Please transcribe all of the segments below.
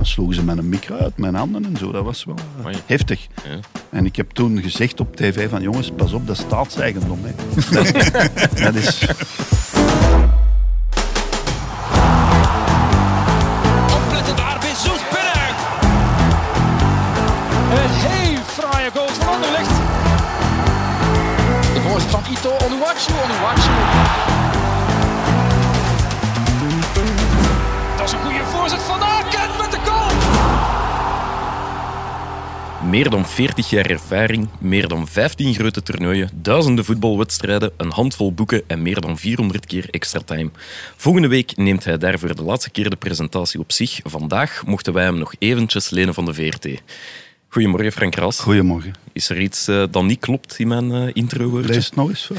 dan sloegen ze mijn micro uit mijn handen en zo. Dat was wel eh, heftig. Ja. En ik heb toen gezegd op tv van jongens, pas op, dat is staatseigendom. Hè. Dat is... Meer dan 40 jaar ervaring, meer dan 15 grote toernooien, duizenden voetbalwedstrijden, een handvol boeken en meer dan 400 keer extra time. Volgende week neemt hij daarvoor de laatste keer de presentatie op zich. Vandaag mochten wij hem nog eventjes lenen van de VRT. Goedemorgen Frank Raas. Goedemorgen. Is er iets eh, dat niet klopt in mijn eh, intro Lees het nog eens.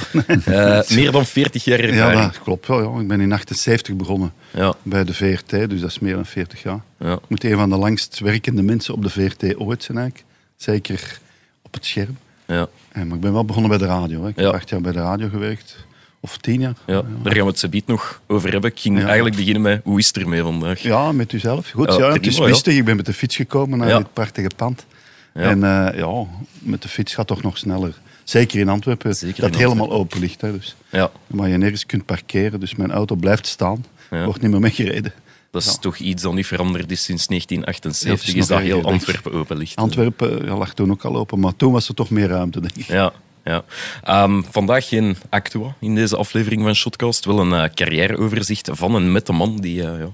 Eh, meer dan 40 jaar Ja, ervaring. dat klopt wel. Ja. Ik ben in 78 begonnen Ja, bij de VRT, dus dat is meer dan 40 jaar. ja. Ik moet een van de langst werkende mensen op de VRT ooit zijn eigenlijk. Zeker op het scherm. ja. Eh, Maar ik ben wel begonnen bij de radio. Hè. Ik heb acht jaar bij de radio gewerkt. Of tien jaar. Ja, daar gaan we het zo biedt nog over hebben. Ik ging Ja. eigenlijk beginnen met hoe is het ermee vandaag? Ja, met uzelf. Goed, Ja, het is mistig. Ik ben met de fiets gekomen naar dit prachtige pand. Ja. En eh, ja, met de fiets gaat toch nog sneller. Zeker in Antwerpen, Zeker dat helemaal open ligt. Hè, dus. Ja, Maar je nergens kunt parkeren, dus mijn auto blijft staan. Ja. Wordt niet meer meegereden. Dat is Ja. toch iets dat niet veranderd is sinds Ja, 1978, het is is dat heel. Antwerpen open ligt. Antwerpen ja, lag toen ook al open, maar toen was er toch meer ruimte, denk ik. Ja, ja. Ehm, vandaag geen actua in deze aflevering van Shotcast. Wel een eh, carrièreoverzicht van en met de man die eh, ja,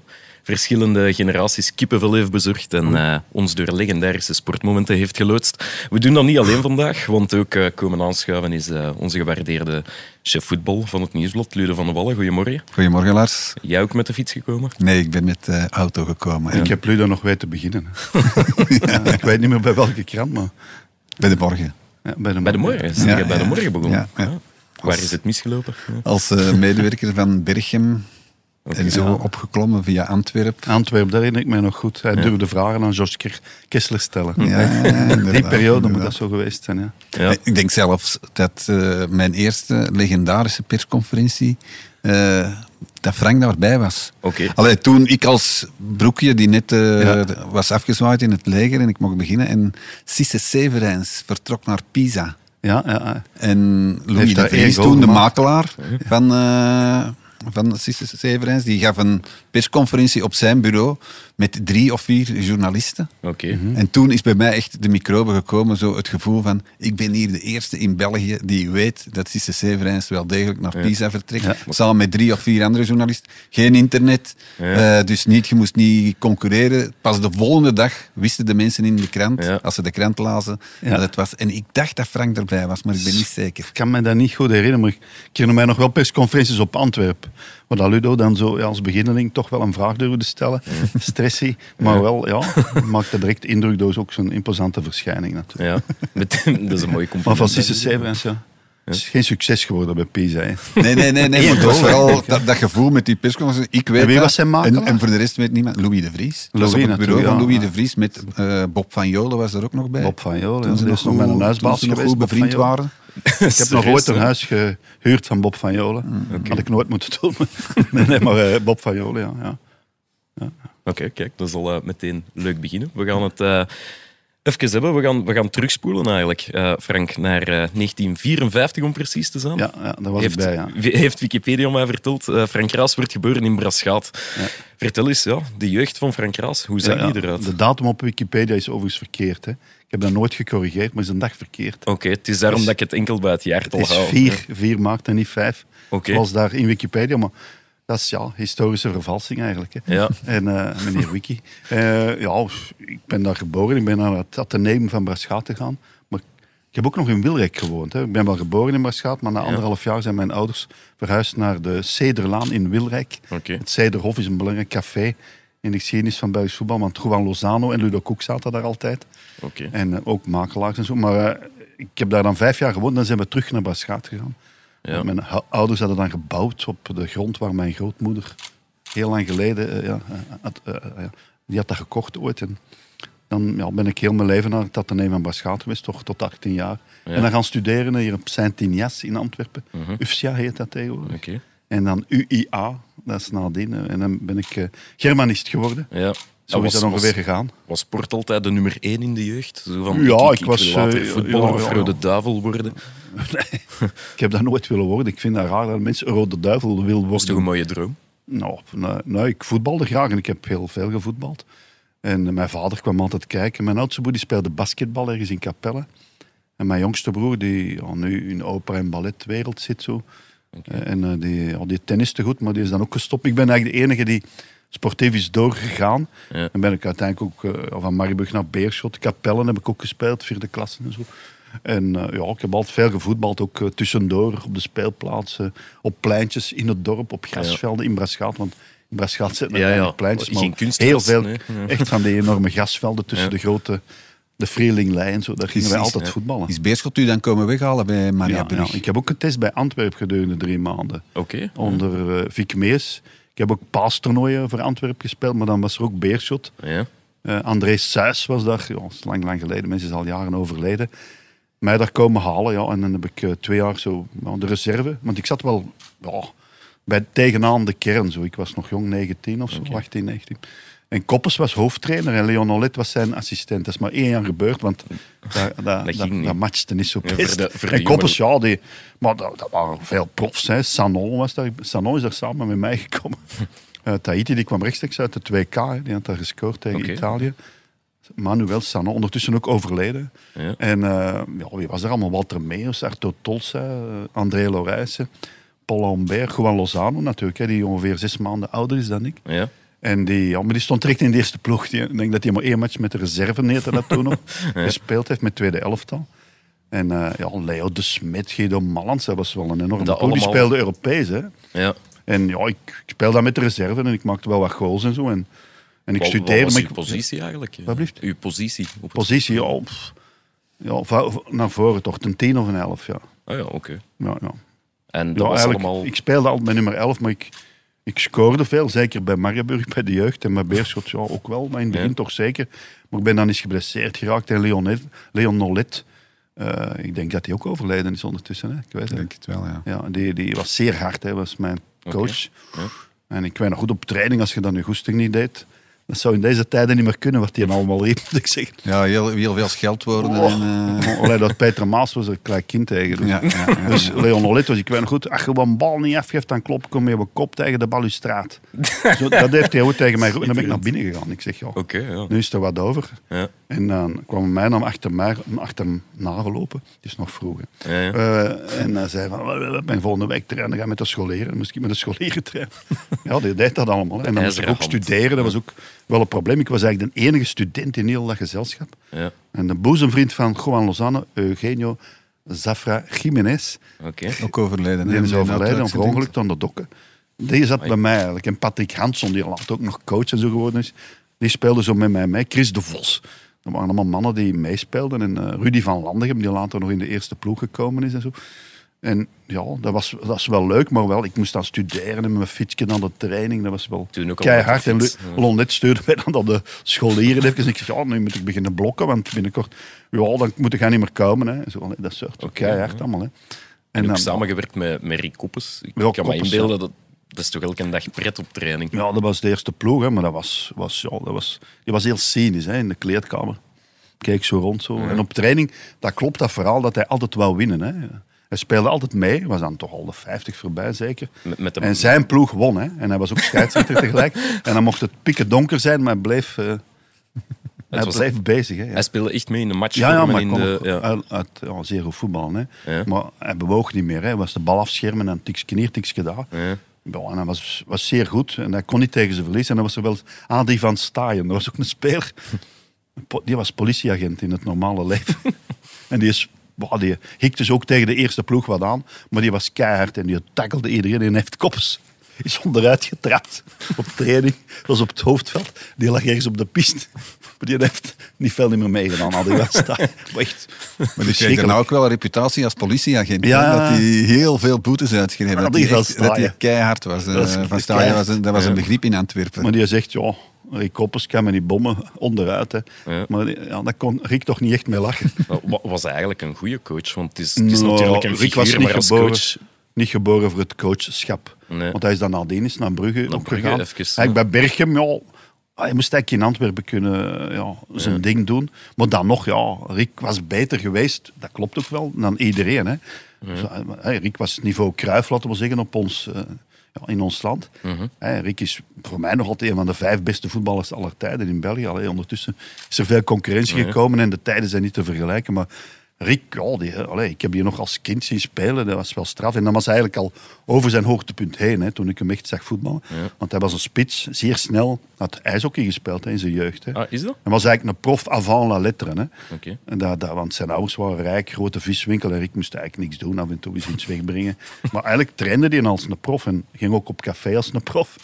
verschillende generaties kippenvel heeft bezorgd en eh, ons door legendarische sportmomenten heeft geloodst. We doen dat niet alleen vandaag, want ook eh, komen aanschuiven is eh, onze gewaardeerde chef voetbal van het Nieuwsblad, Lude van der Wallen. Goedemorgen. Goedemorgen, Lars. Jij ook met de fiets gekomen? Nee, ik ben met de auto gekomen. En Ik heb Ludo nog weten beginnen. Ja, ik weet niet meer bij welke krant, maar Bij de morgen. ja, bij de Bij de morgen. Zijn Ja, bij de morgen begonnen? Ja, ja. Waar is het misgelopen? Als eh, medewerker van Berchem Oké. en zo Ja. opgeklommen via Antwerpen. Antwerpen, dat herinner ik mij nog goed. Hij durfde vragen aan George Ker- Kessler stellen. Ja, Die inderdaad, periode moet dat zo geweest zijn, ja. Ja. Ik denk zelfs dat eh, mijn eerste legendarische persconferentie, eh, dat Frank daarbij was. Oké. Allee, toen ik als broekje die net eh, Ja. was afgezwaaid in het leger en ik mocht beginnen. En Cisse Severijns vertrok naar Pisa. Ja, ja, ja. En Louis Heeft de Vries, toen de makelaar van, eh van Cisse Severijns, die gaf een persconferentie op zijn bureau met drie of vier journalisten. Oké. Mhm. En toen is bij mij echt de microbe gekomen, zo het gevoel van, ik ben hier de eerste in België die weet dat Cisse Severijns wel degelijk naar Pisa vertrekt. Ja. Samen met drie of vier andere journalisten. Geen internet, Ja. eh, dus niet, je moest niet concurreren. Pas de volgende dag wisten de mensen in de krant, Ja. als ze de krant lazen, Ja. dat het was. En ik dacht dat Frank erbij was, maar ik ben niet zeker. Ik kan me dat niet goed herinneren, maar ik herinner mij nog wel persconferenties op Antwerpen. Waar dat Ludo dan zo ja, als beginneling toch wel een vraag durfde stellen. Stressy, maar wel, ja, maakte direct indruk door ook zo'n imposante verschijning natuurlijk. Ja, met, dat is een mooie compliment. Maar van Cisse Severens, ja. Het is geen succes geworden bij Pisa. Hè. Nee, nee, nee, nee maar het was goal, vooral dat, dat gevoel met die persconferentie. Ik weet En wie dat. was zijn? En, en voor de rest weet niemand. Louis de Vries. Dat was Louis op het bureau natuurlijk, van ja. Louis de Vries met eh, Bob van Jolen was er ook nog bij. Bob van Jolen, Toen ja, ze nog is nog met een huisbaas toen ze nog geweest, goed bevriend waren. Ik heb nog ooit een huis gehuurd van Bob van Jolen. Had ik nooit moeten doen. nee, nee, maar eh, Bob van Jolen, ja. ja. Oké, kijk, dat zal eh, meteen leuk beginnen. We gaan het eh, even hebben. We gaan, we gaan terugspoelen eigenlijk, eh, Frank, naar eh, 1954 om precies te zijn. Ja, ja, daar was heeft, ik bij, ja. heeft Wikipedia mij verteld. Frank Raas wordt geboren in Braschaat. Ja. Vertel eens, ja, de jeugd van Frank Raas, hoe zag die eruit? De datum op Wikipedia is overigens verkeerd. Hè. Ik heb dat nooit gecorrigeerd, maar is een dag verkeerd. Oké, het is daarom Het dat ik het enkel bij het jaartal Het is hou. 4, 4 maart en niet 5. Oké. Zoals daar in Wikipedia. Maar dat is ja, historische vervalsing eigenlijk. Hè. Ja. En eh, meneer Wiki. Eh, ja, ik ben daar geboren. Ik ben naar het ateneum van Braschaat gegaan. Maar ik heb ook nog in Wilrijk gewoond. Hè. Ik ben wel geboren in Braschaat, maar na anderhalf jaar zijn mijn ouders verhuisd naar de Cederlaan in Wilrijk. Het Cederhof is een belangrijk café in de geschiedenis van Belgisch voetbal. Want Juan Lozano en Ludo Koek zaten daar altijd. Oké. En eh, ook makelaars en zo. Maar ik heb daar dan vijf jaar gewoond. Dan zijn we terug naar Braschaat gegaan. Ja. Mijn ouders hadden dan gebouwd op de grond waar mijn grootmoeder heel lang geleden, eh, ja, eh, had, eh, ja, die had dat gekocht ooit. En dan ja, ben ik heel mijn leven naar het Atheneum van Braschaat geweest, toch tot 18 jaar. En dan gaan studeren hier op Saint-Ignace in Antwerpen. UFSIA heet dat tegenwoordig. Oké. En dan UIA, dat is nadien. En dan ben ik Germanist geworden. Ja. Zo is dat ongeveer gegaan. Was sport altijd de nummer één in de jeugd? Zo van, Ja, ik, ik ik was, wil later eh, voetballer of Rode. Duivel worden. Ik heb dat nooit willen worden. Ik vind dat raar dat mensen rode duivel wil Dat is toch worden. een mooie droom? Nou, nee, nee, ik voetbalde graag en ik heb heel veel gevoetbald. En mijn vader kwam altijd kijken. Mijn oudste broer die speelde basketbal ergens in Capelle. En mijn jongste broer, die nu in opera- en balletwereld zit zo. Eh, En eh, die, ja, die tenniste goed, maar die is dan ook gestopt. Ik ben eigenlijk de enige die sportief is doorgegaan. Ja. En ben ik uiteindelijk ook eh, van Maribug naar Beerschot. Capelle heb ik ook gespeeld, vierde klasse en zo. En eh, ja, ik heb altijd veel gevoetbald, ook eh, tussendoor op de speelplaatsen, op pleintjes in het dorp, op grasvelden in Braschaat. Want in Braschaat zitten er ja. pleintjes, maar heel veel, nee. Echt van die enorme grasvelden tussen Ja. de grote, de Vreelinglei en zo. Daar gingen wij altijd ja. voetballen. Is Beerschot u dan komen weghalen bij Maria Ja, Brug? ja. Ik heb ook een test bij Antwerpen gedurende drie maanden. Oké. Onder eh Vic Mees. Ik heb ook paastoernooien voor Antwerpen gespeeld, maar dan was er ook Beerschot. Ja. Eh André Suis was daar, ja, dat is lang, lang geleden, mensen is al jaren overleden. Mij daar komen halen, ja, en dan heb ik eh, twee jaar zo de reserve. Want ik zat wel ja, bij tegenaan de kern, zo. ik was nog jong, 19 of zo, 18, 19. En Koppes was hoofdtrainer en Leon Olet was zijn assistent. Dat is maar één jaar gebeurd, want dat, dat, dat, dat matchte niet zo Ja, best. voor de- voor de en Koppes, ja, die, maar dat, waren veel profs. Hè. Sanon, was daar, Sanon is daar samen met mij gekomen. Eh, Tahiti die kwam rechtstreeks uit de 2K, hè. die had daar gescoord tegen. Italië. Manuel Sanon, ondertussen ook overleden. Ja. En eh, ja, wie was er allemaal? Walter Meijers, Arto Tolsa, eh, André Lorijsen, Paul Lambert, Juan Lozano natuurlijk, hè, die ongeveer zes maanden ouder is dan ik. Ja. En die, ja, maar die stond direct in de eerste ploeg. Die, ik denk dat hij maar één match met de reserve neette dat toen nog gespeeld heeft met tweede elftal. En eh, ja, Leo de Smet, Guido Mallans, dat was wel een enorme Dat. Die speelde Europees. Hè. ja. En ja, ik, ik speelde dat met de reserve en ik maakte wel wat goals en zo. En, en ik Wat, wat studeerde. was uw positie eigenlijk? Wat? Uw positie? Op. Positie, ja, ja, naar voren toch, een 10 of een 11. Ja. Ah ja, oké. Ja, ja. En dat Ja, was allemaal... Ik speelde altijd met nummer 11, maar ik, ik scoorde veel. Zeker bij Marieburg, bij de jeugd. En bij Beerschot ja, ook wel, maar in het begin Ja. toch zeker. Maar ik ben dan eens geblesseerd geraakt. En Leon, Leon Nolet, eh, ik denk dat hij ook overleden is ondertussen. Hè? Ik weet denk het wel, ja. Ja, die, die was zeer hard, hè, was mijn coach. Ja. En ik weet nog goed op training, als je dan je goesting niet deed. Dat zou in deze tijden niet meer kunnen, wat hij allemaal riep, moet ik zeggen. Ja, heel, heel veel scheldwoorden. Oh. En, eh, Alleen dat Peter Maas was een klein kind tegen. Dus, ja, ja, ja. dus Leon Olet was, ik weet nog goed, als je een bal niet afgeeft, dan klop ik hem met je kop tegen de balustraat. Zo, dat heeft hij ook tegen mij geroepen. En dan ben ik naar binnen gegaan. Ik zeg, ja, Oké, ja. nu is er wat over. Ja. En dan kwam mij dan achter, mij, achter hem nagelopen. Het is nog vroeg. hè. Ja, ja. Eh, en hij zei van, "Wel, wel, ben volgende week trainen, ga met de scholieren. Dan moest ik met de scholieren trainen. ja, die deed dat allemaal. hè. En dan moest ik ook studeren. Dat was ook wel een probleem. Ik was eigenlijk de enige student in heel dat gezelschap. Ja. En de boezemvriend van Juan Lozano, Eugenio Zafra Jiménez, Oké. Ook overleden. hè, die is overleden, auto-accident. verongelukt aan de dokken. Die zat bij mij eigenlijk. En Patrick Hansson, die later ook nog coach en zo geworden is, die speelde zo met mij mee. Chris de Vos. Dat waren allemaal mannen die meespeelden. En eh, Rudy van Landegem, die later nog in de eerste ploeg gekomen is en zo. En ja, dat was, dat was wel leuk, maar wel, ik moest dan studeren en met mijn fietsje naar de training. Dat was wel Toen ook keihard. En. Lonet stuurde mij dan naar de scholieren. even. En ik zeg, ja, nu moet ik beginnen blokken, want binnenkort, ja, dan moet ik gaan niet meer komen. Hè. Zo, dat soort Oké, keihard ja. allemaal. Hè. En dan- samengewerkt met, met Rick Koppes. Ik kan me Koppes, inbeelden, dat, dat is toch elke dag pret op training. Ja, dat was de eerste ploeg, hè, maar dat was, was, ja, dat was, die was heel cynisch hè, in de kleedkamer. Keek zo rond. Zo. En op training, dat klopt dat verhaal dat hij altijd wou winnen. Hè. Hij speelde altijd mee, was dan toch al de 50 voorbij zeker. Met, met de, En zijn ploeg won. Hè. En hij was ook scheidsrechter tegelijk. En dan mocht het pikken donker zijn, maar hij bleef, eh, hij was- bleef bezig. Hè. Hij speelde echt mee in de match. Ja, ja, maar in de, ja. uit, uit ja, zeer goed voetballen. Hè. Maar hij bewoog niet meer. Hè. Hij was de bal afschermen en tikje hier, tikje daar. Ja. En hij was, was zeer goed en hij kon niet tegen ze verliezen. En dan was er wel Adi van Staaien, dat was ook een speler. Die was politieagent in het normale leven. en die is... die hikte dus ook tegen de eerste ploeg wat aan, maar die was keihard en die tackelde iedereen en heeft koppes. Is onderuit getrapt op training. Dat was op het hoofdveld. Die lag ergens op de piste. Maar die heeft niet veel meer meegedaan. Van Staaien. Maar echt Maar die kreeg dan ook wel een reputatie als politieagent. Ja. Dat hij heel veel boetes uitschreef. Dat die hij van dat keihard was. eh, Dat van Staaien was een, dat was een begrip in Antwerpen. Maar die zegt, ja, Rick Koppers kan me niet bommen onderuit. Hè. Ja. Maar die- ja, daar kon Rick toch niet echt mee lachen. Was eigenlijk een goede coach, want het is, het is Nou, natuurlijk een Rick figuur, was niet maar als geboren, coach... niet geboren voor het coachschap. Nee. Want hij is dan nadien eens naar Brugge Naar ook Brugge even, bij Berchem, ja, hij moest eigenlijk in Antwerpen kunnen ja, zijn ding doen. Maar dan nog, ja, Rick was beter geweest, dat klopt ook wel, dan iedereen. Hè. Zo, eh, Rick was niveau Cruijff, laten we zeggen, op ons, eh, in ons land. Hè, Rick is voor mij nog altijd een van de vijf beste voetballers aller tijden in België. Allee, ondertussen is er veel concurrentie gekomen en de tijden zijn niet te vergelijken. Maar Rick, die, allee, ik heb die nog als kind zien spelen, dat was wel straf. En dat was eigenlijk al over zijn hoogtepunt heen, hè, toen ik hem echt zag voetballen. Want hij was een spits, zeer snel, had ijshockey gespeeld hè, in zijn jeugd. Hè. Ah, is dat? Hij was eigenlijk een prof avant la lettre. Hè. En dat, dat, want zijn ouders waren rijk, grote viswinkel. En Rick moest eigenlijk niks doen, af en toe eens iets wegbrengen. Maar eigenlijk trainde hij als een prof en ging ook op café als een prof.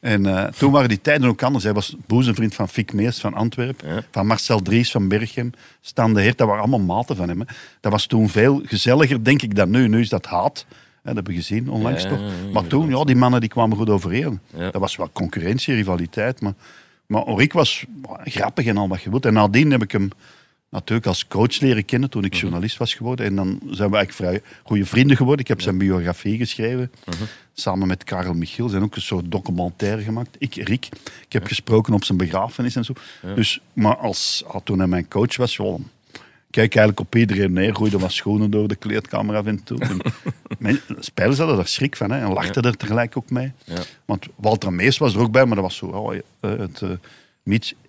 En eh, toen waren die tijden ook anders. Hij was boezemvriend van Fik Meers van Antwerpen, van Marcel Dries van Berchem, Stan de Heert. Dat waren allemaal maten van hem. Hè. Dat was toen veel gezelliger, denk ik, dan nu. Nu is dat haat. Dat hebben we gezien onlangs Ja, toch. Maar toen, ja, die mannen die kwamen goed overeen. Dat was wel concurrentie, rivaliteit. Maar, maar Rick was grappig en al wat je wilt. En nadien heb ik hem natuurlijk als coach leren kennen toen ik journalist was geworden. En dan zijn we eigenlijk vrij goede vrienden geworden. Ik heb zijn biografie geschreven. Samen met Karel Michiel. zijn ook een soort documentaire gemaakt. Ik, Rick. Ik heb gesproken op zijn begrafenis en zo. Dus, maar als, ah, toen hij mijn coach was, ja, kijk eigenlijk op iedereen neer, gooide wat schoenen door de kleedkamer af en toe. En mijn spelers hadden daar schrik van hè, en lachten er tegelijk ook mee. Want Walter Mees was er ook bij, maar dat was zo oh, eh, het uh,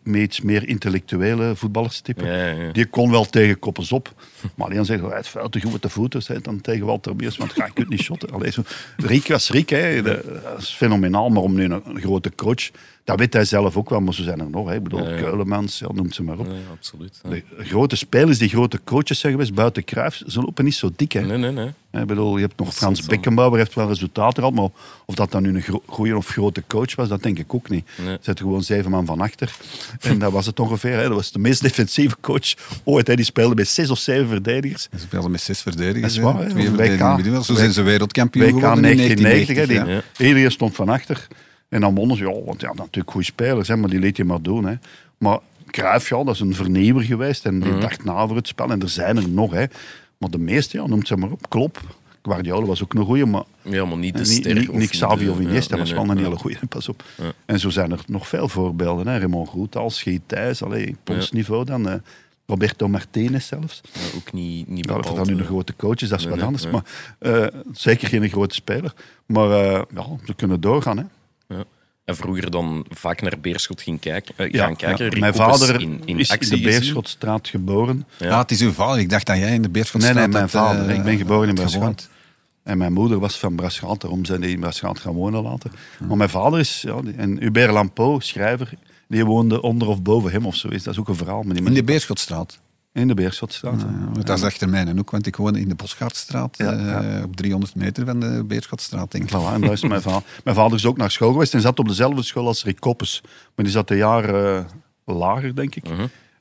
iets meer intellectuele voetballerstype. Ja. Die kon wel tegen koppels op. Maar alleen zeggen, hij is veel te goed met de voeten, zei het dan tegen Walter Mees, want ga, je kunt niet shotten. Allee, zo. Riek was Riek, hè. dat is fenomenaal, maar om nu een, een grote coach, dat weet hij zelf ook wel, maar zo zijn er nog. Hè. Ik bedoel, Keulemans, ja, noem ze maar op. Ja, absoluut. De grote spelers die grote coaches zijn geweest, buiten Cruijff, ze lopen niet zo dik. Hè. Nee, nee, nee. Ik bedoel, je hebt nog Frans. Beckenbauer, heeft wel resultaten gehad, maar of dat dan nu een goede of grote coach was, dat denk ik ook niet. Zet er gewoon zeven man van achter. En dat was het ongeveer. Hè. Dat was de meest defensieve coach ooit. Hè. Die speelde met zes of zeven verdedigers. Ze speelden met zes verdedigers. Dat is waar, hè. Twee WK. Zo zijn ze wereldkampioen WK geworden in 1990, hè, 1990. die, ja. Iedereen stond van achter. En dan wonnen ze, ja, want ja, natuurlijk goede spelers, hè, maar die liet je maar doen. Hè. Maar Cruijff, ja, dat is een vernieuwer geweest en die dacht na over het spel. En er zijn er nog, hè. Maar de meeste, ja, noemt ze maar op, Klop. Guardiola was ook een goeie, maar Ja, maar niet de niet, ster. niet, niet Xavi of Iniesta, ja, was wel een ja. hele goeie, pas op. En zo zijn er nog veel voorbeelden. Hè. Raymond Groetal, Schiet Thijs, allee, op ons niveau dan. eh, Roberto Martinez zelfs. Ja, ook niet, niet Ja, of dat bepaald, dan nu een eh, grote coach is, dat is Nee, wat anders. nee. Maar eh, zeker geen grote speler. Maar eh, ja, ze kunnen doorgaan. Hè. Ja. En vroeger dan vaak naar Beerschot ging kijken, eh, Ja, gaan kijken. ja. Mijn vader in, in is in de gezien. Beerschotstraat geboren. Ja. Ja, het is uw vader. Ik dacht dat jij in de Beerschotstraat Nee, nee, mijn had, vader. eh, ik ben geboren in gewoond. En mijn moeder was van Braschaat, daarom zijn die in Braschaat gaan wonen later. Maar mijn vader is, ja, en Hubert Lampeau, schrijver, die woonde onder of boven hem of zoiets. Dat is ook een verhaal. Maar In de Beerschotstraat. In de Beerschotstraat. Ja, dat is achter mij ook, want ik woon in de Bosgaardstraat, Ja, eh, ja. op 300 meter van de Beerschotstraat, denk ik. Voilà, en daar is mijn, vader. mijn vader is ook naar school geweest en zat op dezelfde school als Rick Koppes. Maar die zat een jaar eh, lager, denk ik.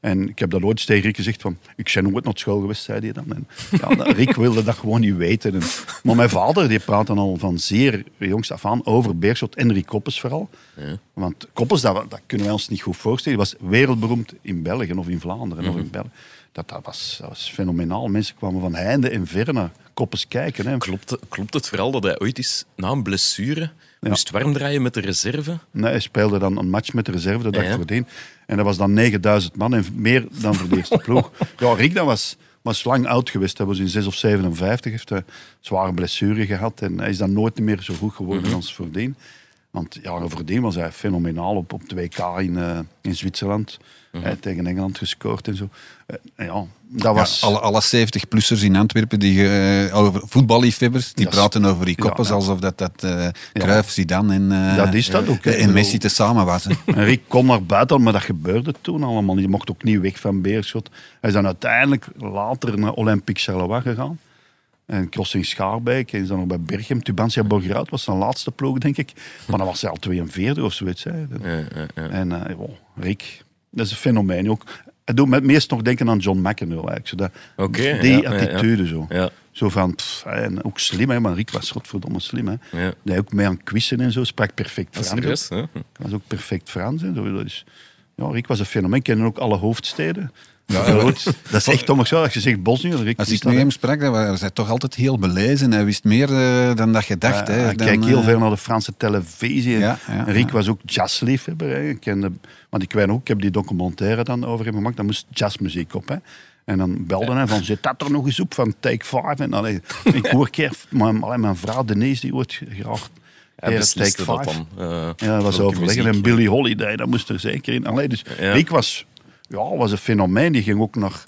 En ik heb dat ooit tegen Rick gezegd van, ik ben nooit naar school geweest, zei hij dan. En, ja, dat- Rick wilde dat gewoon niet weten. En, maar mijn vader, die praat dan al van zeer jongs af aan over Beerschot en Rick Koppes vooral. Want Koppes, dat, dat kunnen wij ons niet goed voorstellen, die was wereldberoemd in België of in Vlaanderen of in België. Dat, dat, was, dat was fenomenaal. Mensen kwamen van heinde en ver naar Koppes kijken. Hè. Klopt, klopt het vooral dat hij ooit eens na een blessure moest warm draaien met de reserve? Nee, hij speelde dan een match met de reserve de dag Ja. voordien. En dat was dan 9000 man en meer dan voor de eerste ploeg. Ja, Rick dat was, was lang oud geweest. Hij was in 6 of 57, heeft een zware blessure gehad. En hij is dan nooit meer zo goed geworden als voordien. Want jaren voordien was hij fenomenaal op, op 2K in, eh, in Zwitserland. Hij heeft tegen Engeland gescoord en zo. Eh, ja, dat was... Ja, alle, alle 70-plussers in Antwerpen, die, eh, over voetballiefhebbers, die praten over die ja. alsof dat, dat Cruyff, Zidane en, Dat is dat ook, en Messi tezamen was. hè. En Rick kon naar buiten, maar dat gebeurde toen allemaal. Die mocht ook niet weg van Beerschot. Hij is dan uiteindelijk later naar Olympique Charleroi gegaan. En Crossing Schaarbeek. En is dan nog bij Berchem. Tubantia Borgerhout was zijn laatste ploeg, denk ik. Maar dan was hij al 42 of zoiets. Hè. Ja, ja, ja. En wow, Rick, dat is een fenomeen. Ook, hij doet me het meest nog denken aan John McEnroe. Eigenlijk. Zo dat, die ja, ja, ja. attitude zo. Ja. Zo van, pff, en ook slim, hè, maar Rick was godverdomme slim. Hè. Ja. Ook mee aan quizzen en zo, sprak perfect Dat is Frans. serieus, hè? Hij was ook perfect Frans. Zo, dat is, ja, Rick was een fenomeen. Ik kende ook alle hoofdsteden. Ja, goed. Dat is echt om zo. Als je zegt Bosnië, Als ik dat, met hem sprak, dan was hij toch altijd heel belezen. Hij wist meer eh, dan dat je dacht. Ja, hè. ik Dan, kijk heel eh, veel naar de Franse televisie. Ja, ja, Rick ja. was ook jazzliefhebber. Hè. Ik kende, want ik weet ook, ik heb die documentaire dan over hem gemaakt. Daar moest jazzmuziek op. Hè. En dan belde hij van, zit dat er nog eens op van Take 5? En allee, ik hoor keer, mijn, allee, mijn vrouw Denise, die wordt graag Hij eh, besliste Take dat 5. dan. eh, Ja, dat was overleggen. En Billy Holiday, dat moest er zeker in. Allee, dus Ja. Rick was, ja, was een fenomeen. Die ging ook naar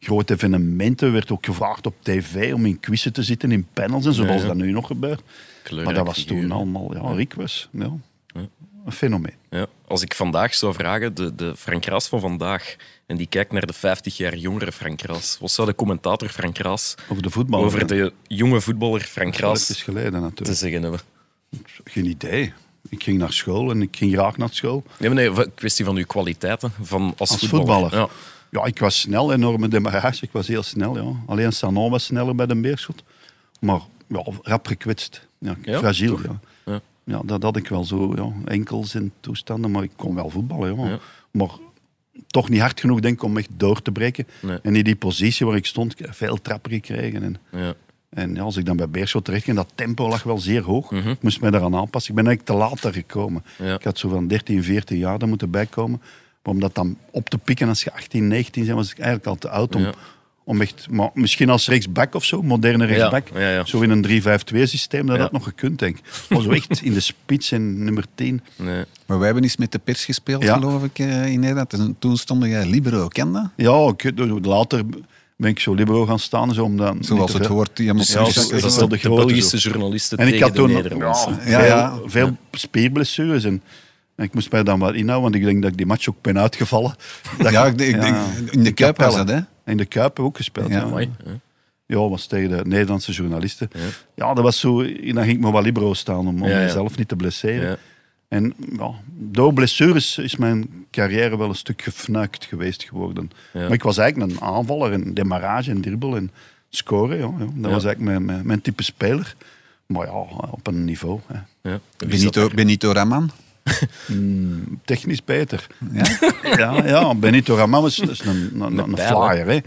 grote evenementen. Werd ook gevraagd op tv om in quizzen te zitten, in panels en zoals Ja. dat nu nog gebeurt. Kleurrijk Maar dat was toen allemaal... Ja, Rick was ja, een fenomeen. Ja. Als ik vandaag zou vragen, de, de Frank Raas van vandaag, en die kijkt naar de 50 jaar jongere Frank Raas, wat zou de commentator Frank Raas Over de voetbal. over de jonge voetballer Frank Raas geleden te natuurlijk. zeggen hebben? Geen idee. Ik ging naar school en ik ging graag naar school. Nee, maar nee, een kwestie van uw kwaliteiten van als, Als voetballer. voetballer. Ja. Ja, ik was snel, enorme demarrage. Ik was heel snel, ja. Alleen Sanon was sneller bij de Beerschot. Maar ja, rap gekwetst. Ja, Ja, fragiel, ja. Ja. Ja, dat had ik wel zo, ja. Enkels en toestanden, maar ik kon wel voetballen, ja. Maar toch niet hard genoeg, denk ik, om echt door te breken. Nee. En in die positie waar ik stond, veel trappen gekregen. En, Ja. En ja, als ik dan bij Beerschot terecht ging, dat tempo lag wel zeer hoog. Mhm. Ik moest mij daaraan aanpassen. Ik ben eigenlijk te laat daar gekomen. Ja. Ik had zo van 13, 14 jaar daar moeten bijkomen. Maar om dat dan op te pikken als je 18, 19 bent, was ik eigenlijk al te oud om, Ja. om echt... Maar misschien als rechtsback of zo, moderne rechtsback. ja, ja. Zo in een 3-5-2 systeem, dat Ja. had nog gekund, denk ik. Maar zo echt in de spits en nummer 10. Nee. Maar wij hebben eens met de pers gespeeld, Ja. geloof ik, eh, in Nederland. En toen stond jij libero, ken dat? Ja, ik, later ben ik zo libero gaan staan. Zo, om dan Zoals het hoort. Je moet Ja, Dat zo- is, de, de Belgische journalisten En ik tegen had de toen Nederlandse. ja, Ja, veel, ja. veel spierblessures. En, en ik moest mij dan wat inhouden, want ik denk dat ik die match ook ben uitgevallen. Dat Ja, ik- ik, in de Kuip was dat, hè? In de Kuip ook gespeeld. Ja. Ja, Amai, hè. ja was tegen de Nederlandse journalisten. Ja, dat was zo. Dan ging ik maar wat libero staan om, om Ja, ja. mezelf niet te blesseren. En ja, door blessures is mijn carrière wel een stuk gefnuikt geweest geworden. Ja. Maar ik was eigenlijk een aanvaller, een demarrage, een dribbel en scoren. Ja, ja. Dat Ja. was eigenlijk mijn, mijn, mijn type speler. Maar ja, op een niveau. Hè. Benito, Benito Raman. Technisch beter. Ja? Ja, ja Benito Ramon is, is een, een, een, flyer. Hè.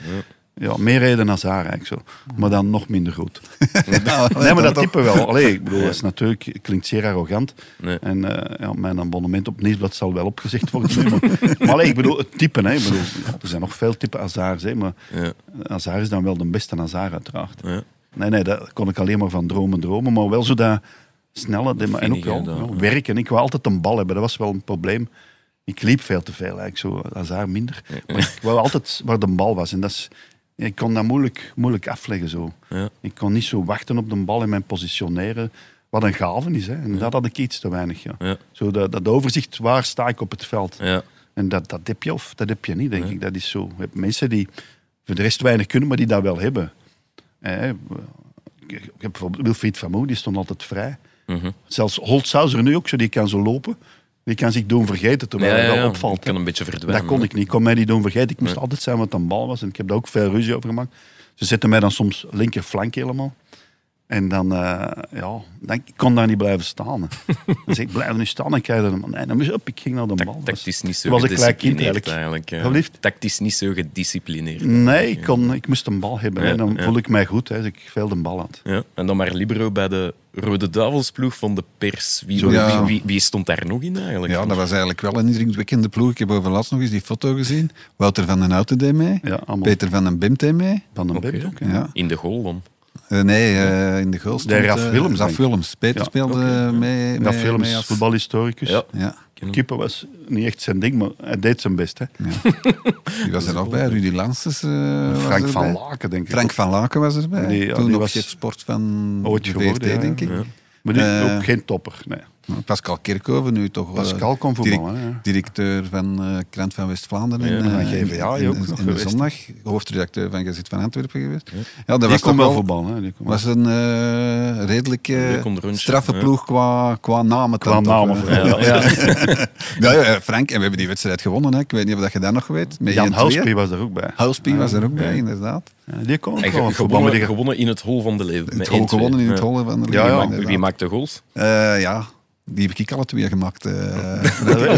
Ja, meer reden dan Zara eigenlijk zo. Maar dan nog minder goed. nee, nee, maar dat type wel. Allee, ik bedoel, dat is natuurlijk, klinkt zeer arrogant. Nee. En eh, ja, mijn abonnement op Nieuwsblad zal wel opgezegd worden. maar maar allee, ik bedoel, het type. Hè, ik bedoel, er zijn nog veel type Hazards, hè, maar Ja. Hazard is dan wel de beste Hazard uiteraard. Ja. Nee, nee, daar kon ik alleen maar van dromen, dromen. Maar wel zo dat snelle... en ook wel ja, werken. Ik wou altijd een bal hebben, dat was wel een probleem. Ik liep veel te veel, eigenlijk zo. Hazard minder. Maar ik wou altijd waar de bal was. En dat is... Ik kon dat moeilijk, moeilijk afleggen zo. Ja. Ik kon niet zo wachten op de bal en mijn positioneren. Wat een gave is. Hè. En dat had ik iets te weinig. Ja. Zo dat, dat overzicht, waar sta ik op het veld? Ja. En dat, dat heb je of dat heb je niet, denk ik. Dat is zo. Je hebt mensen die voor de rest weinig kunnen, maar die dat wel hebben. Eh, ik heb bijvoorbeeld Wilfried Vermoe, die stond altijd vrij. Mhm. Zelfs Holtzhauser nu ook, zo, die kan zo lopen. Die kan zich doen vergeten, terwijl Ja, ja, hij wel opvalt. Ik kan een beetje verdwijnen. Dat kon ik niet. Ik kon mij niet doen vergeten. Ik moest altijd zijn wat een bal was. En ik heb daar ook veel ruzie over gemaakt. Ze zetten mij dan soms linkerflank helemaal. En dan, eh, ja, dan ik kon daar niet blijven staan. hè. dan zeg ik, blijf nu staan. En dan, nee, dan moest ik op. Ik ging naar de bal. Dat was- tactisch niet zo was een klein kind gedisciplineerd eigenlijk. eigenlijk. Geliefd? Tactisch niet zo gedisciplineerd. Nee, ik, kon, ik moest een bal hebben. Ja, en dan ja. voel ik mij goed hè, als ik veel de bal had. Ja. En dan maar libero bij de Rode Duivelsploeg van de pers. Wie, wie, wie, wie stond daar nog in eigenlijk? Ja, dat was eigenlijk wel een indrukwekkende ploeg. Ik heb overlast nog eens die foto gezien. Wouter van den Houten deed mee. Peter van den Bimt deed mee. van een Oké. bib ook. Ja. In de goal dan. Eh, nee, eh, in de stond... Raf eh, Willems, Raf. Willems. Peter Ja, speelde mee, is als- voetbalhistoricus. Ja. Ja, Keeper was niet echt zijn ding, maar hij deed zijn best. Hè. die was er nog bij. Rudy Lanses was Frank van. Laken, denk ik. Frank ook. van Laken was erbij. Die- ja, Toen die was chef sport van ooit de geworden, VRT, ja, denk ik. ja. Maar die, Eh, ook geen topper. Nee. Pascal Kerkhoven, nu toch eh, Pascal kon voetballen, direct- hè. directeur van eh Krant van West-Vlaanderen. Ja, in, van eh, GVA in, ook in, nog in de geweest. zondag. Hoofdredacteur van Gazet van Antwerpen geweest. Ja, dat Die was kon wel voetballen. Hè. Die kon was een eh, redelijk eh, straffe ja. ploeg qua, qua namen. Qua namen eh. Ja, ja. Ja, ja, Frank, en we hebben die wedstrijd gewonnen. Hè. Ik weet niet of dat je dat nog weet. Met Jan 1-2. Houspie was er ook bij. Houspie was er ook bij, inderdaad. Ja, die kon ook En wel ge- voetballen. gewonnen, Die- gewonnen in het hol van de leeuw. Het met hol 1-2. gewonnen in het hol van de ja. Wie, maakt, de goals? Eh, ja, Die heb ik alle twee gemaakt. eh.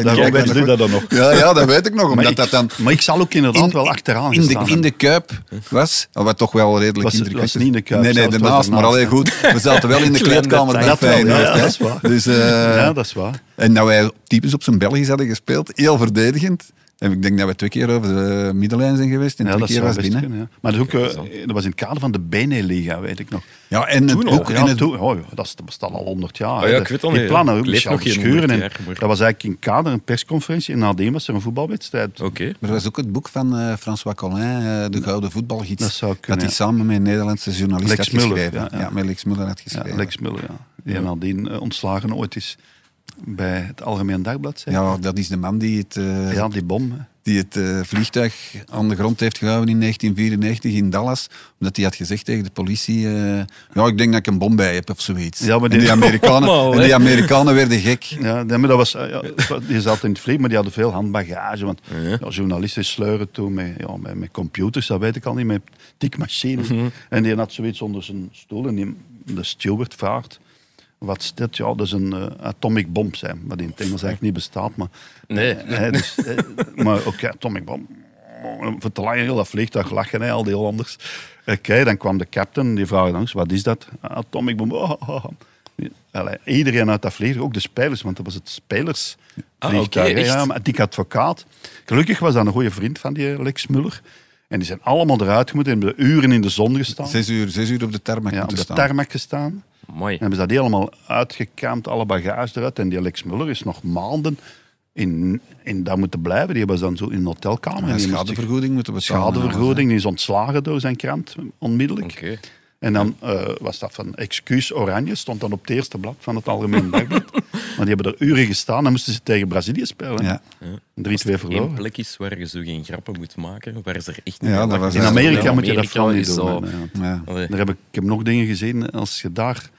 Daarom weet dat dan nog. Ja, ja, dat weet ik nog. Maar Omdat ik, dat dan maar ik zal ook inderdaad in- wel achteraan in de, gestaan in de Kuip was, wat toch wel redelijk Was het- indrukwekkend was niet in de Kuip Nee, nee, het daarnaast, maar alleen goed. We zaten wel in de kleedkamer bij detail. Dat wel, Feyenoord. ja, dat is waar. Dus, eh, Ja, dat is waar. En dat wij typisch op zijn Belgisch hadden gespeeld, heel verdedigend. En ik denk dat we twee keer over de middenlijn zijn geweest en Ja, twee dat keer was binnen. kunnen, ja. Maar dat, ook, eh, dat was in het kader van de Beneliga, weet ik nog. Ja, en het Toen al, boek. Ja, en het, toen, oh, dat, bestaat al 100 jaar. Oh ja, ik weet Die niet, plannen, ja. ook Michel nog geen Verschuren. 100 En jaar, maar- Dat was eigenlijk in kader, een persconferentie. En nadien was er een voetbalwedstrijd. Oké. maar dat was ook het boek van eh, François Collin, eh, De Gouden Voetbalgids. Dat zou kunnen, hij ja. samen met een Nederlandse journalist Lex had Muller, geschreven. ja, Ja, ja. met Lex Muller had Ja, geschreven. Lex Muller, ja. Die nadien ontslagen ooit is bij het Algemeen Dagblad. Zei. Ja, dat is de man die het, eh, ja, die bom. hè. die het eh, vliegtuig aan de grond heeft gehouden in 1994 in Dallas. Omdat hij had gezegd tegen de politie... eh, ja, ik denk dat ik een bom bij heb of zoiets. Ja, maar en die- die Amerikanen, en die? Amerikanen werden gek. Ja, maar dat was, ja, die zat in het vlieg, maar die hadden veel handbagage. Want Ja. ja, journalisten sleuren toen met, ja, met, met computers, dat weet ik al niet, met tikmachines. En die had zoiets onder zijn stoel en die, de steward vraagt... Wat is dit? Ja, dat is een eh, atomic bomb zijn, wat in het Engels eigenlijk niet bestaat. Maar, Nee. eh, dus, eh, maar oké, atomic bomb. Voor te lang heel dat vliegtuig lachen, hè, al die Hollanders. Oké, dan kwam de captain, die vraagde langs, wat is dat? Atomic bomb. Oh, oh, oh. Allee, iedereen uit dat vliegtuig, ook de spelers, want dat was het spelers. Ah, ja, maar dik advocaat. Gelukkig was dat een goede vriend van die Lex Muller. En die zijn allemaal eruit gemoeten en hebben uren in de zon gestaan. Zes uur, zes uur op de tarmac ja, op de staan. tarmac gestaan. Mooi. En hebben ze dat helemaal uitgekamd, alle bagage eruit. En die Lex Muller is nog maanden in, in daar moeten blijven. Die hebben ze dan zo in een hotelkamer. Moest schadevergoeding moeten betalen. Schadevergoeding, die is ontslagen door zijn krant, onmiddellijk. En dan eh, was dat van excuus oranje, stond dan op het eerste blad van het Algemeen Dagblad. Maar die hebben er uren gestaan en moesten ze tegen Brazilië spelen. Ja. 3-2 Eén verloren. plek is waar je zo geen grappen moet maken, waar ze er echt Ja, niet dat lachen. was In Ja, Amerika moet je dat vooral niet doen. nee. Ja. Daar heb ik, ik heb nog dingen gezien. Als je daar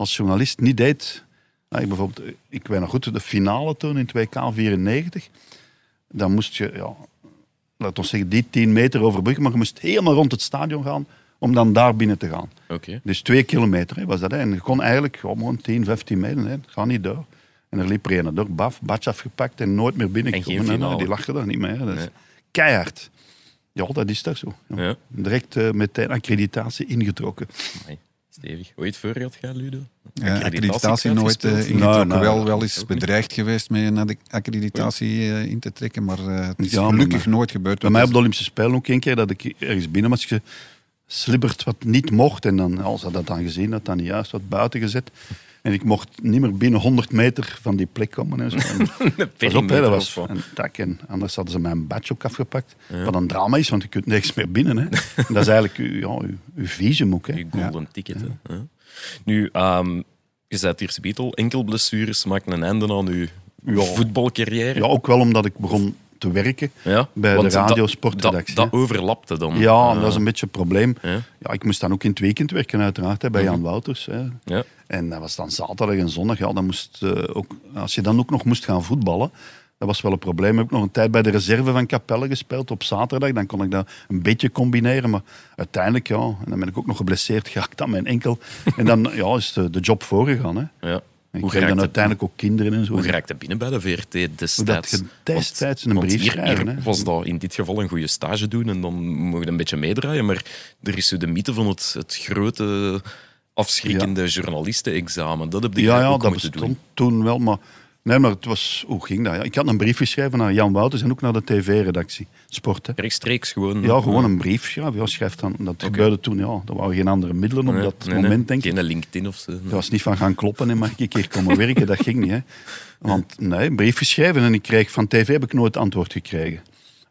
als journalist niet deed. ah, ik, bijvoorbeeld, ik weet nog goed, de finale toen in 2K94. Dan moest je, ja, laten we zeggen, die 10 meter overbruggen. Maar je moest helemaal rond het stadion gaan om dan daar binnen te gaan. Oké. Dus twee kilometer hè, was dat. Hè. En je kon eigenlijk gewoon 10, 15 meter. Hè. Ga niet door. En er liep er een door, baf, badje afgepakt en nooit meer binnen. En. Die lachten daar niet meer. Is keihard. Ja, dat is toch zo. Ja. Ja. Direct eh, meteen accreditatie ingetrokken. Stevig. Ooit voor je het gaat, Ludo? Ja, accreditatie nooit eh, uitgespeeld? ingetrokken. Nou, nou, wel, wel eens bedreigd geweest met een accreditatie eh, in te trekken, maar eh, het is Ja, maar- gelukkig nooit gebeurd. Bij mij op de Olympische Spelen ook een keer dat ik ergens binnen was geslibberd wat niet mocht. En dan, als ze dat dan gezien had, dan juist wat buiten gezet. En ik mocht niet meer binnen 100 meter van die plek komen. En zo. En, pas op, hè, dat was een tak. En anders hadden ze mijn badge ook afgepakt. Wat een drama is, want je kunt niks meer binnen. Hè. En dat is eigenlijk uw, ja, uw, uw visum ook. Hè. Je golden ticket. Hè. Nu, ehm, je zei het eerst Beatle, enkel blessures maken een einde aan je Ja. voetbalcarrière. Ja, ook wel omdat ik begon te werken Ja, bij de radiosportredactie. Dat, dat overlapte dan. Ja, dat is een beetje een probleem. Ja. Ik moest dan ook in het weekend werken, uiteraard, hè, bij Jan Wouters. Hè. Ja. En dat was dan zaterdag en zondag. Ja, dan moest, eh, ook, als je dan ook nog moest gaan voetballen, dat was wel een probleem. Ik heb ook nog een tijd bij de reserve van Capelle gespeeld op zaterdag. Dan kon ik dat een beetje combineren. Maar uiteindelijk, ja, en dan ben ik ook nog geblesseerd geraakt aan mijn enkel. En dan ja, is de, de job voorgegaan. Hè. Ja. Ik Hoe kreeg dan uiteindelijk ook kinderen en zo. Hoe geraakte binnen bij de VRT Hoe destijds? dat je destijds een Want brief hier, schrijven. hier was dat in dit geval een goede stage doen en dan mocht je een beetje meedraaien. Maar er is zo de mythe van het, het grote, afschrikkende journalistenexamen. Dat heb je Ja, ja ook dat moeten bestond doen. toen wel. Maar, nee, maar het was, hoe ging dat? Ja, ik had een brief geschreven naar Jan Wouters en ook naar de tv-redactie. Sport, hè. Rechtstreeks gewoon. Ja, gewoon een brief. Ja, dan. Dat gebeurde toen, ja. Er waren geen andere middelen op Nee, dat nee, moment, denk ik. Geen LinkedIn of zo. Het was niet van gaan kloppen en mag ik een keer komen werken. Dat ging niet, hè. Want nee, een brief geschreven en ik kreeg van tv heb ik nooit antwoord gekregen.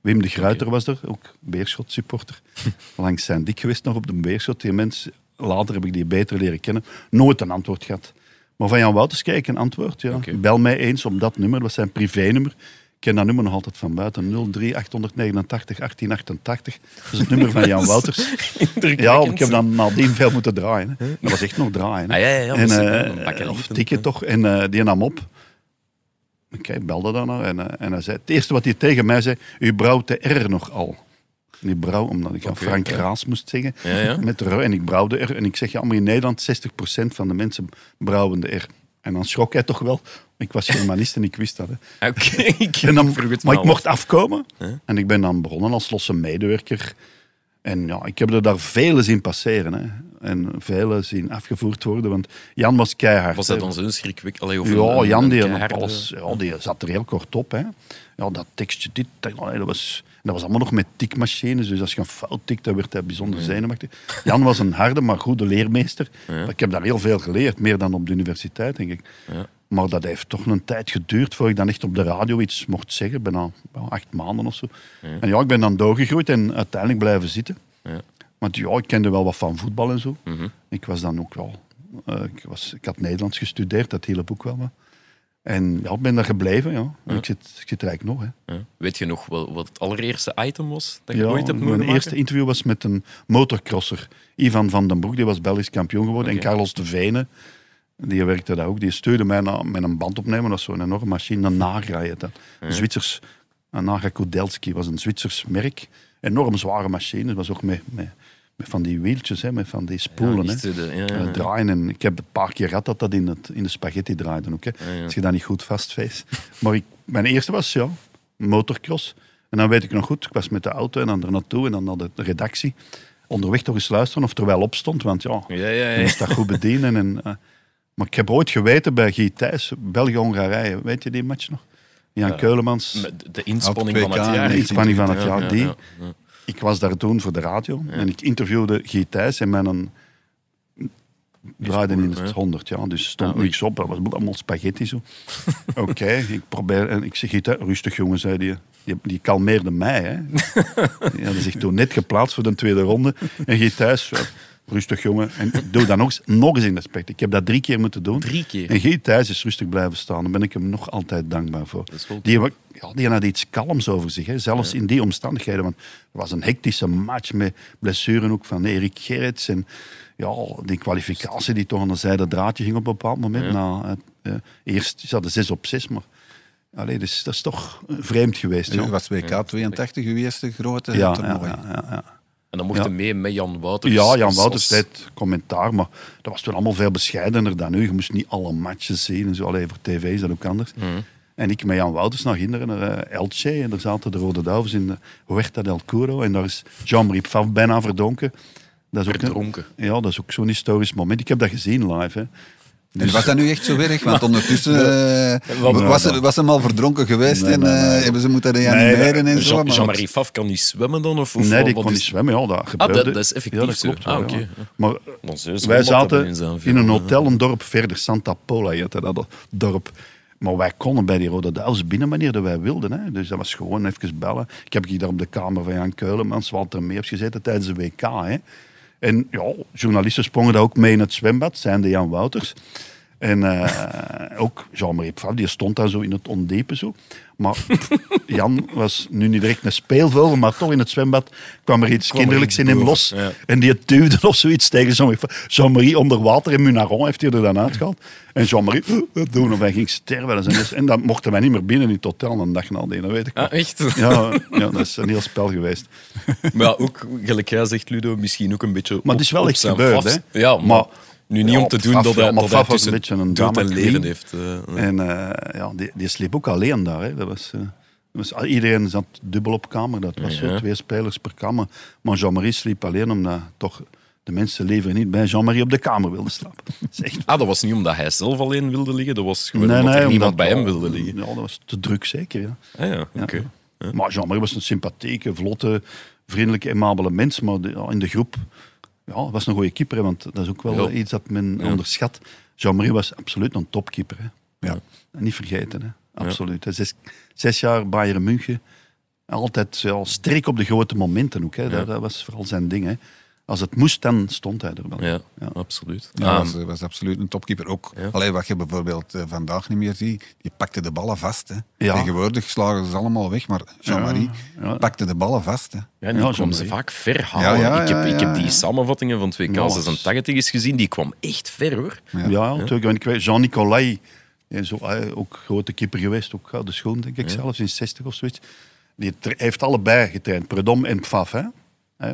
Wim de Gruiter was er, ook Beerschot supporter. Langs zijn dik geweest nog op de Beerschot. Die mens, later heb ik die beter leren kennen. Nooit een antwoord gehad. Maar van Jan Wouters kreeg ik een antwoord. Ja. Bel mij eens op dat nummer, dat was zijn privénummer. Ik ken dat nummer nog altijd van buiten. 03 889 1888. Dat is het nummer van Jan Wouters. Ja, ik heb dan nadien veel moeten draaien. Hè. Dat was echt nog draaien. hè. Ah, ja, ja, ja, en, dan een of tikken toch. En eh, die nam op. Ik belde dan en, eh, en hij zei... Het eerste wat hij tegen mij zei... U brouwt de R nog al. Die brouw, omdat ik aan Frank. Raas moest zeggen. Met de R. En ik brouwde R. En ik zeg, ja, maar in Nederland 60% van de mensen brouwen de R. En dan schrok hij toch wel. Ik was Germanist en ik wist dat. Oké, ik dan, maar ik mocht af. afkomen. En ik ben dan begonnen als losse medewerker. En ja, ik heb er daar vele zien passeren. Hè. En vele zien afgevoerd worden. Want Jan was keihard. Was dat hè. dan zo'n schrikwik? Allee, of een- Ja, Jan die, alles, ja, die zat er heel kort op. Hè. Ja, dat tekstje, dit, dat, was, dat was allemaal nog met tikmachines. Dus als je een fout tikt, dan werd hij bijzonder zenuwachtig. Jan was een harde, maar goede leermeester. Ik heb daar heel veel geleerd, meer dan op de universiteit, denk ik. Ja. Maar dat heeft toch een tijd geduurd voor ik dan echt op de radio iets mocht zeggen. Bijna acht maanden of zo. En ja, ik ben dan doorgegroeid en uiteindelijk blijven zitten. Ja. Want ja, ik kende wel wat van voetbal en zo. Mhm. Ik was dan ook wel... eh, ik, was, ik had Nederlands gestudeerd, dat hielp ook wel. En ja, ik ben daar gebleven, ja. Ik, zit, ik zit er eigenlijk nog, hè. Ja. Weet je nog wel wat het allereerste item was dat je Ja, ooit hebt mijn moeten eerste maken? interview was met een motocrosser. Ivan van den Broek, die was Belgisch kampioen geworden. En Carlos de Vene, die werkte daar ook. Die stuurde mij met een bandopnemer. Dat is zo'n enorme machine, een Nagra heet dat. Een Zwitsers, een Nagra Kudelski was een Zwitsers merk. Enorm zware machine. Dat was ook met, met, met van die wieltjes, hè, met van die spoelen. Ja, hè. eh, de- ja, ja, ja. draaien. En ik heb een paar keer gehad dat dat in, het, in de spaghetti draaide ook. Hè. Als je dat niet goed vastveest. Maar ik, mijn eerste was ja, motocross. En dan weet ik nog goed, ik was met de auto en dan er naartoe en dan naar de redactie. Onderweg toch eens luisteren of er wel op stond, want ja, Ja, ja, je moest dat goed bedienen. En, eh, maar ik heb ooit geweten bij Guy Thijs, België-Hongarije, weet je die match nog? Jan Keulemans, Met de inspanning van het jaar. de inspanning van het Ja, jaar, ja, die. ja, ja. Ik was daar toen voor de radio en ik interviewde Guy Thijs en mijn draaide in het ja. 100, ja. Dus stond Ah, oei. niks op, dat was allemaal spaghetti zo. Oké, ik probeer, en ik zeg, rustig jongen, zei die. Die, die kalmeerde mij, hè. Die hadden zich toen net geplaatst voor de tweede ronde. En Guy Thijs, rustig jongen. En doe dat nog eens, nog eens in de spect. Ik heb dat drie keer moeten doen. Drie keer? En Guy Thijs is rustig blijven staan. Daar ben ik hem nog altijd dankbaar voor. Die, ja, die had iets kalms over zich, hè. zelfs in die omstandigheden. Want het was een hectische match met blessuren ook van Erik Gerrits. En ja, die kwalificatie die toch aan de zijde draadje ging op een bepaald moment. Na, eh, eh, eerst ze hadden 6 op 6, maar allee, dus, dat is toch eh, vreemd geweest. Ja, was WK 82 uw eerste grote ja, ja, toernooi. ja, ja, ja. En dan mocht je Ja. mee met Jan Wouters. Ja, Jan Wouters deed commentaar, maar dat was toen allemaal veel bescheidener dan nu. Je moest niet alle matches zien en zo. Allee, voor tv is dat ook anders. Mhm. En ik met Jan Wouters naar Ginderen, naar eh, Elche. En daar zaten de Rode Duivels in de Huerta del Curo. En daar is Jean-Marie Pfaff bijna verdronken. Dat is ook, een- ja, dat is ook zo'n historisch moment. Ik heb dat gezien live. Hè. En was dat nu echt zo erg? Want ondertussen eh, was, er- was hem al verdronken geweest Nee, en nee, nee. eh, hebben ze moeten reanimeren nee, en zo. Jean-Marie Faf kan niet zwemmen dan? Of, of nee, die kon is- niet zwemmen. Ja, dat gebeurde. dat- dat is effectief ja, dat klopt. Ah, wel, ja. Maar wij zaten in een hotel een dorp verder, Santa Pola heette dat dorp. Maar wij konden bij die Rode Duivels binnen wanneer dat wij wilden. Hè. Dus dat was gewoon even bellen. Ik heb hier daar op de kamer van Jan Keulemans, Walter Meers gezeten tijdens de WK. Hè. En ja, journalisten sprongen daar ook mee in het zwembad, zijn de Jan Wouters. En eh, ook Jean-Marie Pfaff, die stond daar zo in het ondiepe zo. Maar Jan was nu niet direct een speelvogel, maar toch in het zwembad kwam er iets Kwam er kinderlijks in hem los. ja. En die duwde of zoiets tegen Jean-Marie. Jean-Marie onder water en Munaron heeft hij er dan uitgehaald. En Jean-Marie, dat doen of hij ging sterven. En zo. En dan mochten wij niet meer binnen in het hotel een dag nadien, dat weet ik Ah, wel. echt? Ja, ja, dat is een heel spel geweest. Maar ja, ook, gelijk jij zegt, Ludo, misschien ook een beetje Maar het is wel op echt gebeurd, hè. Ja, maar, Maar- nu niet Ja, om te doen dat hij, dat hij tussen een beetje een dood en leven heeft. eh, En eh, ja, die, die sliep ook alleen daar. Hè. Dat was, eh, was, iedereen zat dubbel op kamer. Dat was Ja. zo twee spelers per kamer. Maar Jean-Marie sliep alleen omdat toch de mensen liever niet bij Jean-Marie op de kamer wilden slapen. Ah, dat was niet omdat hij zelf alleen wilde liggen, dat was gewoon omdat er niemand bij hem wilde liggen. Ja, dat was te druk zeker. Ja. Ah ja, oké. Maar Jean-Marie was een sympathieke, vlotte, vriendelijke, aimabele mens. Maar in de groep ja, was een goede keeper. hè, Want dat is ook wel Ja. iets dat men Ja. onderschat. Jean-Marie was absoluut een topkeeper. Hè. Ja. En niet vergeten, hè. absoluut. Zes, zes jaar Bayern München. Altijd ja, sterk op de grote momenten ook. Hè. Dat, dat was vooral zijn ding. Hè. Als het moest, dan stond hij er wel. Ja, Ja. absoluut. Ja, Ah, was, was absoluut een topkeeper. Ook Ja. Allee, wat je bijvoorbeeld eh, vandaag niet meer ziet, die pakte de ballen vast. Hè. Ja. Tegenwoordig slagen ze allemaal weg, maar Jean-Marie Ja. pakte de ballen vast. Hè. Ja, die kwam ze vaak ver halen. Ja, ja, ik, heb, ja, ik heb ja, die samenvattingen van 2K Ja, 86 eens gezien, die kwam echt ver hoor. Ja, natuurlijk. Want ik weet, Jean-Nicolai, zo, eh, ook grote keeper geweest, ook gouden schoen, denk ik zelfs, in 60 of zoiets. Die heeft allebei getraind, Predom en Pfaff. Hè? Hè,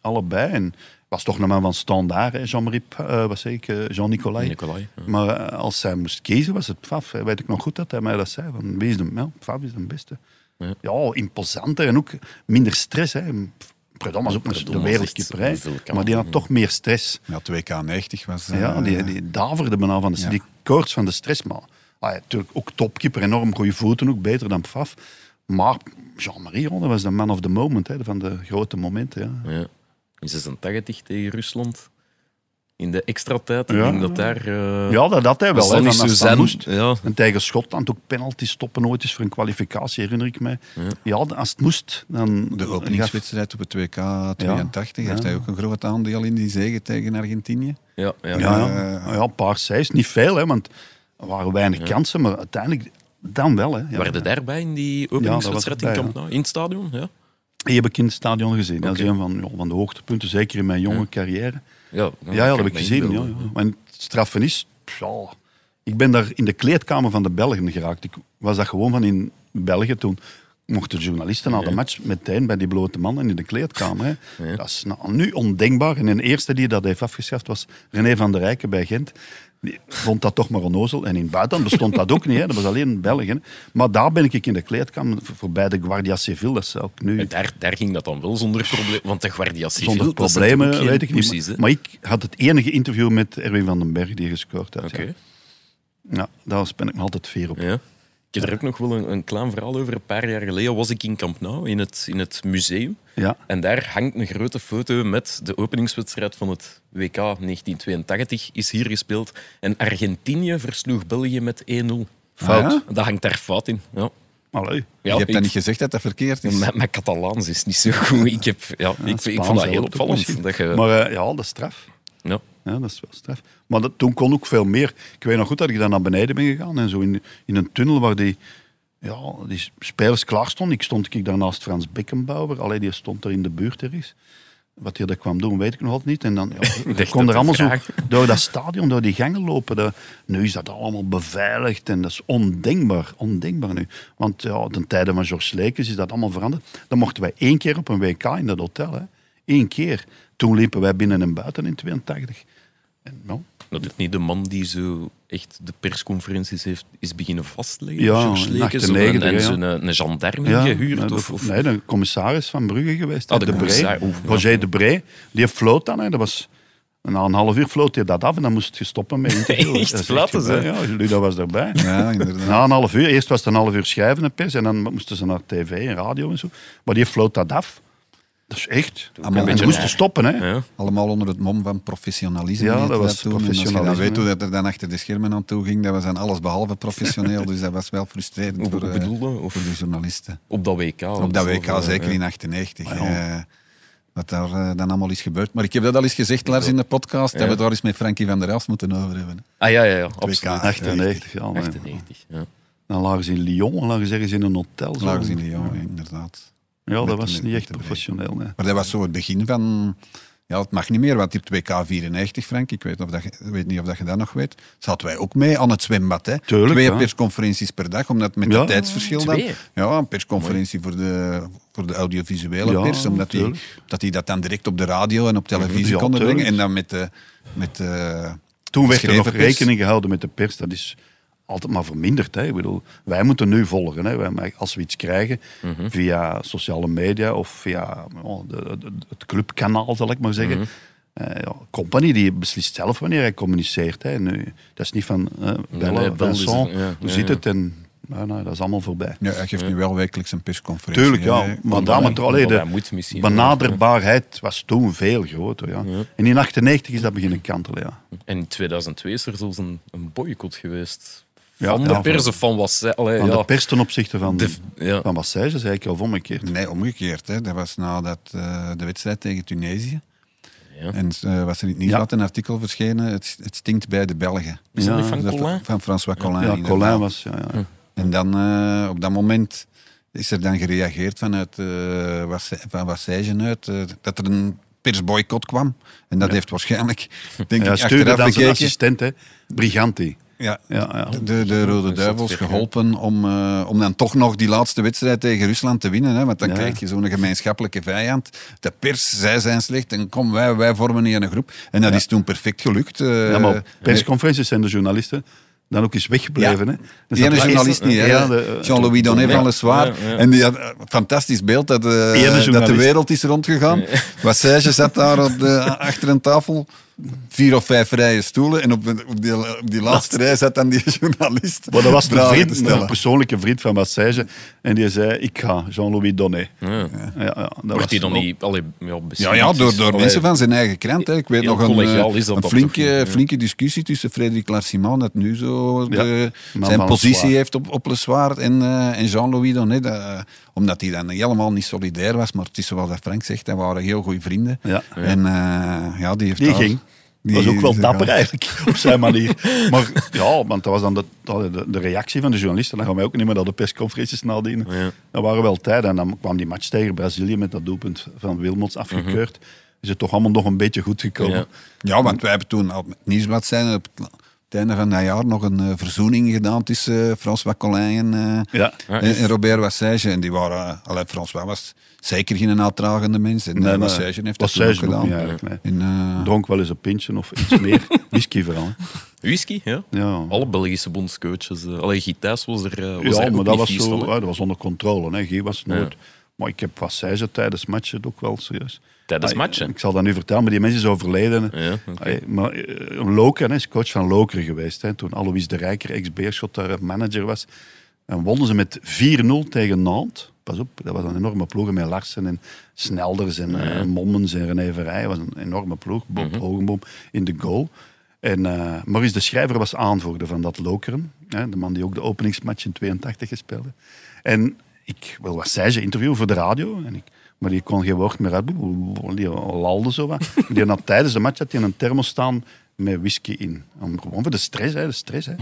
allebei. En was toch een man van standaard, hè, Jean-Marie, eh, wat zei ik, eh, Jean-Nicolai. Nicolai. ja. Maar eh, als hij moest kiezen, was het Pfaff. Weet ik nog goed dat hij mij dat zei. Van, wie is de, ja, Pfaff is de beste. Ja. Ja, imposanter en ook minder stress. Hè. Predom was ook nog de was een vulkaan. Maar die had toch meer stress. Ja, 2K90 was... eh, Ja, die, die daverde bijna van de Ja. die koorts van de stress. Maar ah, ja, natuurlijk ook topkeeper, enorm goede voeten, ook beter dan Pfaff. Maar Jean-Marie Ronde was de man of the moment, hè, van de grote momenten. Ja. Ja. In 86 tegen Rusland. In de extra tijd. Ik Ja. denk dat daar... eh, Ja, dat had hij wel. als Hè, dat moest. Ja, En tegen Schotland ook penalty stoppen ooit eens voor een kwalificatie, herinner ik mij. Ja, als het moest, dan... De openingswedstrijd op het 2K 82 Ja. heeft hij ook een groot aandeel in die zege tegen Argentinië. ja, ja. Ja, ja. ja, een paar cijfers. Niet veel, hè, want er waren weinig kansen, maar uiteindelijk dan wel. Hè. Ja. Waren er daarbij in die openingswedstrijd in Nou? In het stadion? Ja. Die heb ik in het stadion gezien. Dat is een van, ja, van de hoogtepunten, zeker in mijn jonge carrière. Ja, Ja, ja, dat heb ik gezien. Ja, het straffen is... ik ben daar in de kleedkamer van de Belgen geraakt. Ik was dat gewoon van in België toen. Mochten journalisten na de match meteen bij die blote mannen in de kleedkamer. Hè. Dat is nou, nu ondenkbaar. En de eerste die dat heeft afgeschaft was René van der Rijken bij Gent. Vond dat toch maar onnozel. En in het buitenland bestond dat ook niet. Hè. Dat was alleen in België. Maar daar ben ik in de kleedkamer voor- voorbij de Guardia Civil. Dat ook nu... En daar, daar ging dat dan wel zonder probleem. Want de Guardia Civil... Zonder problemen, weet ik niet. pussies, hè? Maar ik had het enige interview met Erwin van den Berg die gescoord had. Oké. Ja. ja, daar ben ik me altijd fier op. Ja. Ik heb er ook nog wel een, een klein verhaal over. Een paar jaar geleden was ik in Camp Nou, in het, in het museum. Ja. En daar hangt een grote foto met de openingswedstrijd van het WK 1982. Is hier gespeeld. En Argentinië versloeg België met 1-0. Fout. Ah, ja? Dat hangt daar fout in. Ja. Allee. Ja, je hebt ik- dan niet gezegd dat dat verkeerd is. mijn, mijn Catalaans is niet zo goed. Ik, heb, ja, ik, ik vond dat heel opvallend. Dat je, Maar eh, ja, dat is straf. ja. Ja, dat is wel straf. Maar dat, toen kon ook veel meer. Ik weet nog goed dat ik dan naar beneden ben gegaan en zo in, in een tunnel waar die, ja, die spelers klaar stonden. Ik stond ik daar naast Frans Beckenbauer. Allee, die stond er in de buurt er is. Wat hij dat kwam doen, weet ik nog altijd niet. En dan ja, dacht kon er allemaal zo door dat stadion, door die gangen lopen. Dat- nu is dat allemaal beveiligd en dat is ondenkbaar. Ondenkbaar nu. Want ja, ten tijde van George Lekens is dat allemaal veranderd. Dan mochten wij één keer op een WK in dat hotel. Hè. Eén keer. Toen liepen wij binnen en buiten in 82. En, ja, Dat is niet de man die zo echt de persconferenties heeft is beginnen vastleggen. Ja, 98, en, en ja. zo'n een, een gendarme Ja, gehuurd. nee, de- of, of, Nee, de commissaris van Brugge geweest. Ah, de de ja. Roger de Bree. Die floot dan. Hè. Dat was, na een half uur floot hij dat af en dan moest je stoppen met interviewen. Echt? Dat is Flatten ze? Ja, Luda was erbij. Na een half uur, eerst was het een half uur schrijven en pers en dan moesten ze naar tv en radio en zo. Maar die floot dat af. Dat is echt. Allemaal En moesten stoppen, hè. ja. Allemaal onder het mom van professionalisme. Ja, dat was toen. En als je dan professionalisme, weet hoe dat er dan achter de schermen aan toe ging, dat was dan alles behalve professioneel. dus dat was wel frustrerend Hoe voor, eh, bedoelde? Of voor de journalisten. op dat WK. Op dat WK, zo, zeker ja. in 98. Ah, ja. eh, wat daar eh, dan allemaal is gebeurd. Maar ik heb dat al eens gezegd, Lars, in de podcast, dat we het daar eens met Frankie van der Elst moeten over hebben. Ah ja, ja, ja absoluut. 98, ja. maar- 98, ja. Dan lagen ze in Lyon, lagen ze ergens in een hotel. zo. Lagen ze in Lyon, inderdaad. Ja, dat was niet echt professioneel. Nee. Maar dat was zo het begin van... Ja, het mag niet meer, want op 2K 94, Frank, ik weet, of dat, je- weet niet of dat je dat nog weet, zaten wij ook mee aan het zwembad. Hè. Tuurlijk, Twee ja. persconferenties per dag, omdat met Ja, het tijdsverschil dan... Ja, een persconferentie voor de, voor de audiovisuele Ja, pers, omdat die, dat die dat dan direct op de radio en op televisie Ja, konden tuurlijk. brengen. En dan met de... Met de Toen werd er nog pers. rekening gehouden met de pers. Dat is altijd maar verminderd. Hè. Ik bedoel, wij moeten nu volgen. Hè. Wij, als we iets krijgen Mhm. via sociale media of via oh, de, de- het clubkanaal, zal ik maar zeggen. Eh, ja, company die beslist zelf wanneer hij communiceert. Hè. Nu, dat is niet van bellen, nee, bel is Vincent, het, ja, hoe ja, zit ja. het? En, nou, nou, dat is allemaal voorbij. Ja, hij geeft nu wel wekelijks een persconferentie. Tuurlijk, ja. Maar Omdat daar hij- moet alleen omdat hij de benaderbaarheid was toen veel groter. Ja. En in 98 is dat beginnen kantelen, ja. En in 2002 is er zelfs een, een boycott geweest. Ja, Van ja, de pers of van wat zij... allee, Van ja. de pers ten opzichte van, De- ja. van wat zij ze, zei ik al omgekeerd. Nee, omgekeerd. Hè. Dat was nadat eh, de wedstrijd tegen Tunesië. Ja. En eh, was er in het nieuwsblad een artikel verschenen, het, het stinkt bij de Belgen. Is dat Ja, niet van Dat- Colin? Van François Collin. Ja. Colin was, ja, ja. En dan, eh, op dat moment, is er dan gereageerd vanuit uh, van Wassage uit, eh, dat er een persboycott kwam. En dat heeft waarschijnlijk, denk Ja, ik, stuurde achteraf dan zijn bekeken... assistent, hè, Briganti. Ja, Ja, ja. De, de Rode Duivels geholpen om, eh, om dan toch nog die laatste wedstrijd tegen Rusland te winnen. Hè? Want dan Ja. krijg je zo'n gemeenschappelijke vijand. De pers, zij zijn slecht en kom, wij, wij vormen hier een groep. En dat Ja. is toen perfect gelukt. eh. Ja, maar op persconferenties zijn de journalisten dan ook eens weggebleven. Ja. Hè. Dus Die ene journalist niet, hè? Ja, eh, Jean-Louis Donnet Ja. van Le Soir. Ja, ja. En die had een fantastisch beeld dat, eh, dat de wereld is rondgegaan. Wassage zat daar op de, achter een tafel. Vier of vijf rijen stoelen. En op, op, die, op die laatste rij zat dan die journalist. Maar dat was een, vriend, een stellen. persoonlijke vriend van Massage. En die zei, ik ga, Jean-Louis Donnet. Ja. Ja, ja, dat was Wordt hij dan niet allee, ja, Ja, door, door Allee, mensen van zijn eigen krant. Hè. Ik weet Heel nog een, eh, is dat een flinke, toch flinke discussie tussen Frederik Larsimon, dat nu zo de, zijn positie heeft op, op Le Soir, en, eh, en Jean-Louis Donnet. dat, eh, omdat hij dan helemaal niet solidair was, maar het is zoals dat Frank zegt, dat waren heel goede vrienden. Ja. En eh, ja, die heeft Die daar- ging. die was ook wel er dapper gaan. eigenlijk, op zijn manier. Maar ja, want dat was dan de, de, de reactie van de journalisten. Dan gaan wij ook niet meer naar de persconferenties nadien. Ja. Dat waren wel tijden. En dan kwam die match tegen Brazilië met dat doelpunt van Wilmots afgekeurd. Is het toch allemaal nog een beetje goed gekomen. Ja. Ja, want wij hebben toen al met nieuwsbladzijden op het het einde van dat jaar nog een eh, verzoening gedaan tussen uh, François Collin en, eh, Ja. En, en Robert Wassage. En die waren, uh, alleen François was zeker geen uitdragende mens. En Nee. Wassage heeft dat ook gedaan. nee. En, eh, Dronk wel eens een pintje of iets meer. Whisky vooral. hè. Whisky, ja. Ja. Alle Belgische bondscoaches. eh, Allee, Gitijs was er, eh, was Ja, maar dat was, zo, dat was onder controle. Hè. Guy was nooit. Maar ik heb Wassage tijdens matchen ook wel serieus. Tijdens Ah, matchen? Ik zal dat nu vertellen, maar die mensen is overleden. Ja, maar eh, hè, is coach van Lokeren geweest. Hè, toen Alois de Rijker, ex-Beerschot, daar manager was. En wonnen ze met 4-0 tegen Nantes. Pas op, dat was een enorme ploeg met Larsen en Snelders en eh, Mommens en René Verrij. Dat was een enorme ploeg. Bob. Hogenboom in de goal. En eh, Maurice de Schrijver was aanvoerder van dat Lokeren. Hè, de man die ook de openingsmatch in 82 gespeeld heeft. En ik wil wat zei ze interview voor de radio. En ik, maar die kon geen woord meer uit. Die lalde zo wat. Die had tijdens de match had hij een thermos staan met whisky in. Om, gewoon voor de stress, hè. De stress, hè.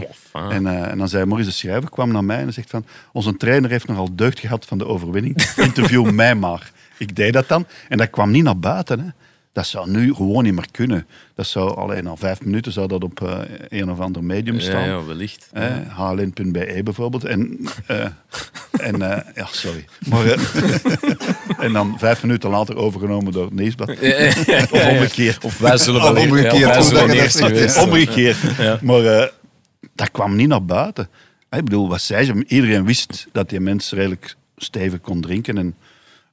En, eh, en dan zei Maurice de Schrijver, kwam naar mij en zegt van... Onze trainer heeft nogal deugd gehad van de overwinning. Interview mij maar. Ik deed dat dan. En dat kwam niet naar buiten, hè. Dat zou nu gewoon niet meer kunnen. Dat zou alleen na vijf minuten zou dat op eh, een of ander medium Ja, staan. ja, wellicht. Eh, HLN.be bijvoorbeeld. En, eh, en eh, ja, sorry. Maar, en dan vijf minuten later overgenomen door het Nieuwsblad. Of omgekeerd. Of wij zullen wel eer- omgekeerd, ja, ja. zijn. Omgekeerd. Maar dat kwam niet naar buiten. Ik bedoel, wat zei ze? Iedereen wist dat die mens redelijk stevig kon drinken. En,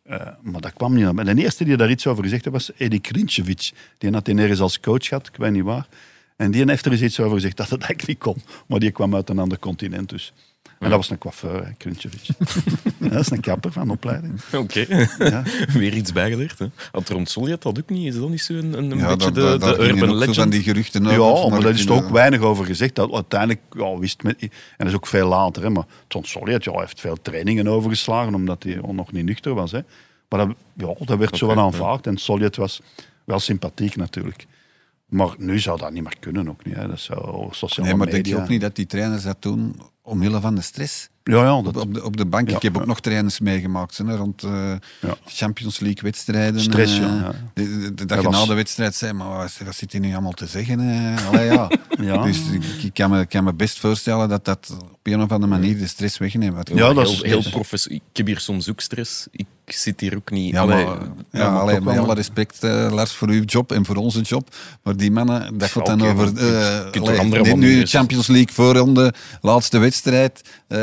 eh, maar dat kwam niet. En de eerste die daar iets over gezegd heeft, was Edi Krincevic. Die had nergens als coach gehad, ik weet niet waar. En die heeft er eens iets over gezegd dat het eigenlijk niet kon. Maar die kwam uit een ander continent dus. En dat was een coiffeur. Ja, dat is een kapper van opleiding. Oké, Ja. weer iets bijgeleerd. Hè. Had Ron Solliet dat ook niet? Is dat niet zo een, een ja, beetje daar- de, daar de urban legend? van die geruchten Ja, maar daar is er ook weinig over gezegd. Dat uiteindelijk ja, wist men, en dat is ook veel later. Hè, maar Solliet ja, hij heeft veel trainingen overgeslagen omdat hij nog niet nuchter was. Hè. Maar dat, ja, dat werd zo wel aanvaard. En Solliet was wel sympathiek natuurlijk. Maar nu zou dat niet meer kunnen ook niet. Hè. Dat zou sociale Nee, maar media... denk je ook niet dat die trainers dat doen omwille van de stress? Ja, ja, Op, dat, op, de, op de bank. Ja, ik heb ook nog trainers meegemaakt hè, rond eh, Ja. Champions League wedstrijden. Stress, eh, ja, ja. de- de- Dat Dat je was- na de wedstrijd zei, maar wat, wat zit hij nu allemaal te zeggen? eh? Allee, ja. Ja. Dus ik, ik kan, me, kan me best voorstellen dat dat op een of andere manier de stress wegneemt. Ja, dat heel, is- heel profes- Ik heb hier soms ook stress. Ik zit hier ook niet... Ja, Allee, maar, ja, ja, maar allee, toch met alle respect, eh, Lars, voor uw job en voor onze job. Maar die mannen, dat gaat dan over... eh, kunt allee, er nu Champions League voorronde, laatste wedstrijd. eh,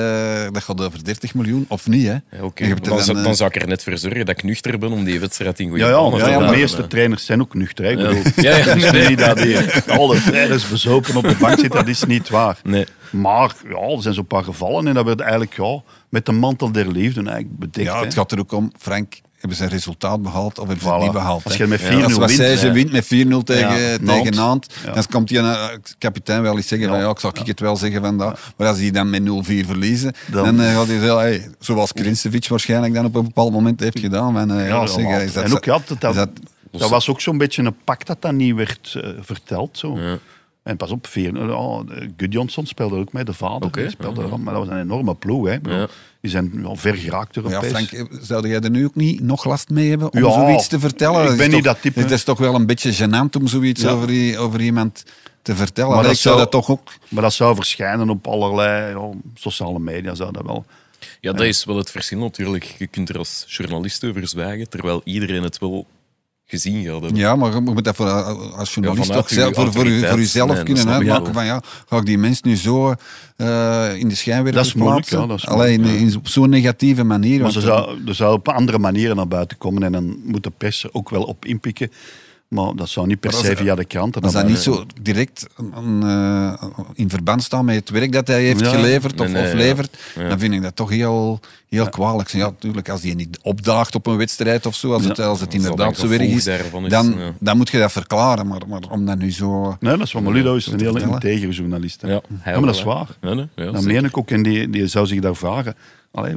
dat gaat over 30 miljoen, of niet, hè? ja, Dan, dan, zou- eh, dan zou ik er net voor zorgen dat ik nuchter ben om die wedstrijd in goede Ja, ja, de meeste trainers zijn ook nuchter. Hè. Ik Ja. bedoel, Ja, ja, nee. niet dat die alle trainers bezopen op de bank zitten, dat is niet waar. Nee. Maar ja, er zijn zo'n paar gevallen en dat werd eigenlijk ja, met de mantel der liefde eigenlijk bedekt. Ja, hè. het gaat er ook om, Frank, hebben ze een resultaat behaald of hebben ze het niet behaald? Als je met Ja. 4-0 Als Wassage wint, wint met 4-0 tegen, Ja, tegen Nantes. Dan komt die eh, kapitein wel eens zeggen van ja, ik zal ik het wel zeggen van dat. Maar als die dan met 0-4 verliezen, dan, Dan- eh, gaat hij zeggen, hey, zoals Krincevic waarschijnlijk dan op een bepaald moment heeft gedaan. Van, eh, ja, en ook, ja, dat, is dat, dat was ook zo'n beetje een pak dat dat niet werd verteld. Zo. Ja. En pas op, vier, oh, Gudjonsson speelde ook mee, de vader. Oké, die speelde ja, al, maar dat was een enorme ploeg. Hè. Ja. Die zijn ja, ver geraakt ja, Europees. Frank, eh, zou jij er nu ook niet nog last mee hebben om Ja, zoiets te vertellen? ik ben niet toch- dat type. Het is toch wel een beetje gênant om zoiets Ja. over, iemand te vertellen. Maar Allee, dat zou dat toch ook... Maar dat zou verschijnen op allerlei ja, sociale media, zou dat wel. Ja, dat is wel het verschil natuurlijk. Je kunt er als journalist over zwijgen, terwijl iedereen het wel gezien gaat hebben. Ja, maar je moet dat voor, als journalist vanuit toch zelf, voor, voor, voor jezelf Nee, kunnen uitmaken van ja, ga ik die mens nu zo eh, in de schijnwerper Dat is moeilijk, plaatsen? ja, dat is Allee, in, op zo'n negatieve manier. Maar ze zou, er zou op andere manieren naar buiten komen en dan moet de pers er ook wel op inpikken. Maar dat zou niet per se dat- via de kranten. Als naar dat niet zo direct een, eh, in verband staat met het werk dat hij heeft Ja. geleverd of, Nee, nee, of levert, Ja. dan vind ik dat toch heel, heel kwalijk. Ja, natuurlijk, als hij niet opdaagt op een wedstrijd of zo, als het, Ja. als het inderdaad zo erg is, is, dan, ja. dan moet je dat verklaren. Maar, maar om dat nu zo... Nee, dat is waar. Maar Ludo is een vertellen. integere journalist. hè. Ja, maar dat is waar. Nee, nee, ja, Dat meen ik ook. En die, die zou zich daar vragen. Allee,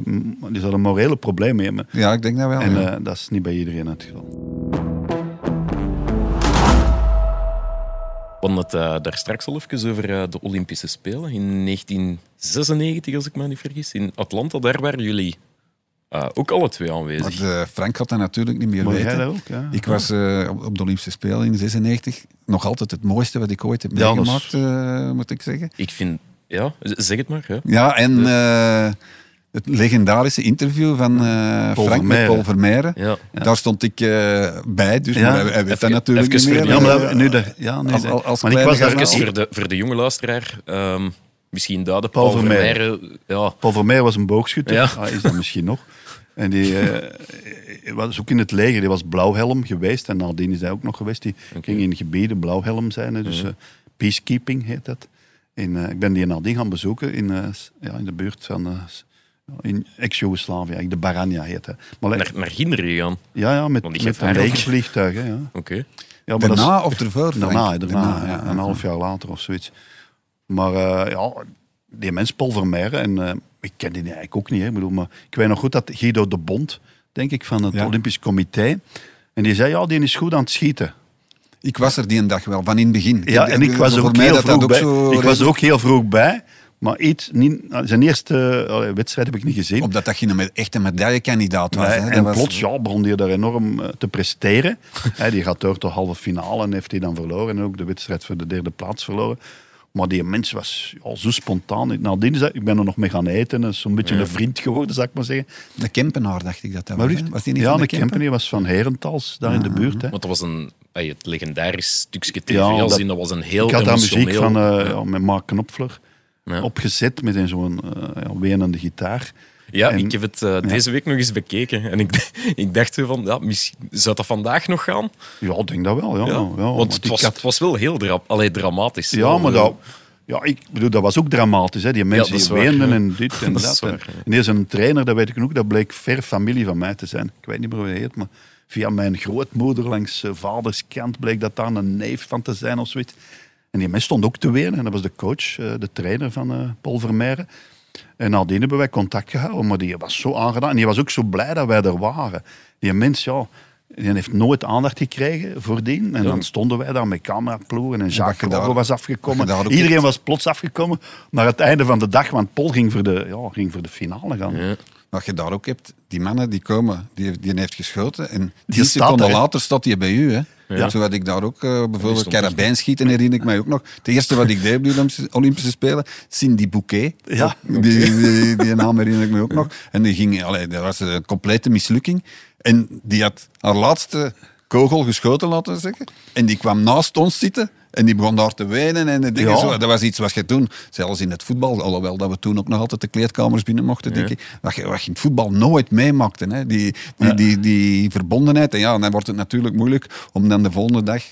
die zou een morele probleem hebben. Ja, ik denk dat wel. En ja. eh, dat is niet bij iedereen het geval. We hadden het eh, daar straks al even over eh, de Olympische Spelen in 1996, als ik me niet vergis. In Atlanta, daar waren jullie eh, ook alle twee aanwezig. Maar, Frank had dat natuurlijk niet meer Maar weten. ook? Ja. Ik was op de Olympische Spelen in 96 nog altijd het mooiste wat ik ooit heb meegemaakt, eh, moet ik zeggen. Ik vind... Ja, zeg het maar. Ja. Ja, en eh, het legendarische interview van eh, Paul Frank met Vermeijren. Paul Vermeijren. Ja. Daar stond ik eh, bij, dus Ja. maar hij, hij weet dat natuurlijk even niet meer. voor de- Ja, maar nu de, ja, nee, als- als- als maar ik was daar Even voor de, voor de jonge luisteraar, ehm, misschien duiden. Paul Paul Vermeijren. Vermeijren, ja, Paul Vermeer was een boogschutter. Ja. Ah, is dat misschien nog. En die eh, was ook in het leger. Die was blauwhelm geweest. En nadien is hij ook nog geweest. Die ging in gebieden blauwhelm zijn. Dus eh, peacekeeping heet dat. En, eh, ik ben die nadien gaan bezoeken in, eh, ja, in de buurt van... in ex-Jugoslavië, eigenlijk, de Baranja heet het. Maar, naar, naar Ginder gegaan. ja, ja, met, met een. Hè, ja. Oké. Ja, maar dat is- Daarna of ervoor? Daarna, daarna, ja, ja, ja. een half jaar later of zoiets. Maar eh, ja, die mens Paul Vermeijren, en eh, ik ken die eigenlijk ook niet, hè, ik bedoel, maar ik weet nog goed dat Guido de Bond, denk ik, van het Ja. Olympisch Comité, en die zei, ja, die is goed aan het schieten. Ik was er die een dag wel, van in het begin. Ja, en ik was er ook heel vroeg bij. Ik was er ook heel vroeg bij, maar iets, niet, zijn eerste eh, wedstrijd heb ik niet gezien. Omdat dat geen met echte medaillekandidaat was. Nee, hè. En was- plots ja, begon hij daar enorm eh, te presteren. Die gaat door tot halve finale en heeft hij dan verloren. En ook de wedstrijd voor de derde plaats verloren. Maar die mens was ja, zo spontaan. Nadien is dat, ik ben er nog mee gaan eten. en is Zo'n beetje een vriend geworden, zou ik maar zeggen. De Kempenaar, dacht ik dat dat Maar was. Was die niet ja, van de de Kempen? Kempen die was van Herentals, daar in de buurt. Hè. Want dat was een, het legendarisch stukje tv. Ja, dat- dat was een heel Ik had daar muziek van eh, ja, met Mark Knopfler Ja. opgezet met een zo'n eh, ja, wenende gitaar. Ja, En- ik heb het eh, deze week nog eens bekeken. En ik, ik dacht van, ja, misschien, zou dat vandaag nog gaan? Ja, ik denk dat wel. Ja, ja. Want het was, het was wel heel dra allee, dramatisch. Ja, maar dat, ja, ik bedoel, dat was ook dramatisch. Hè. Die mensen die waar, weenden en dit en Dat dat. waar, en, is een trainer, dat weet ik ook, dat bleek ver familie van mij te zijn. Ik weet niet meer hoe hij heet, maar via mijn grootmoeder langs eh, vaders kant bleek dat daar een neef van te zijn of zoiets. En die mens stond ook te wenen en dat was de coach, eh, de trainer van eh, Paul Vermeijren. En nadien hebben wij contact gehouden, maar die was zo aangedaan. En die was ook zo blij dat wij er waren. Die mens, ja, die heeft nooit aandacht gekregen voordien. En dan stonden wij daar met cameraploegen en Jacques Rogge was afgekomen. Iedereen was plots afgekomen naar het einde van de dag, want Paul ging voor de, ja, ging voor de finale gaan. Ja. Wat je daar ook hebt, die mannen die komen, die, die heeft geschoten. En Die seconden er, later staat hij bij u. Hè? Ja. Zo had ik daar ook eh, bijvoorbeeld karabijnschieten herinner ik mij ook nog. Het eerste wat ik deed op de Olympische- Spelen, Cindy Bouquet. Ja. Die, die, die naam herinner ik me ook nog. En die ging, allee, dat was een complete mislukking. En die had haar laatste kogel geschoten, laten we zeggen. En die kwam naast ons zitten. En die begon daar te wenen en dingen. Ja. Zo, dat was iets wat je toen, zelfs in het voetbal, alhoewel dat we toen ook nog altijd de kleedkamers binnen mochten, denk ik, wat je, wat je in het voetbal nooit meemaakte. Hè. Die, die, die, die verbondenheid. En ja, dan wordt het natuurlijk moeilijk om dan de volgende dag,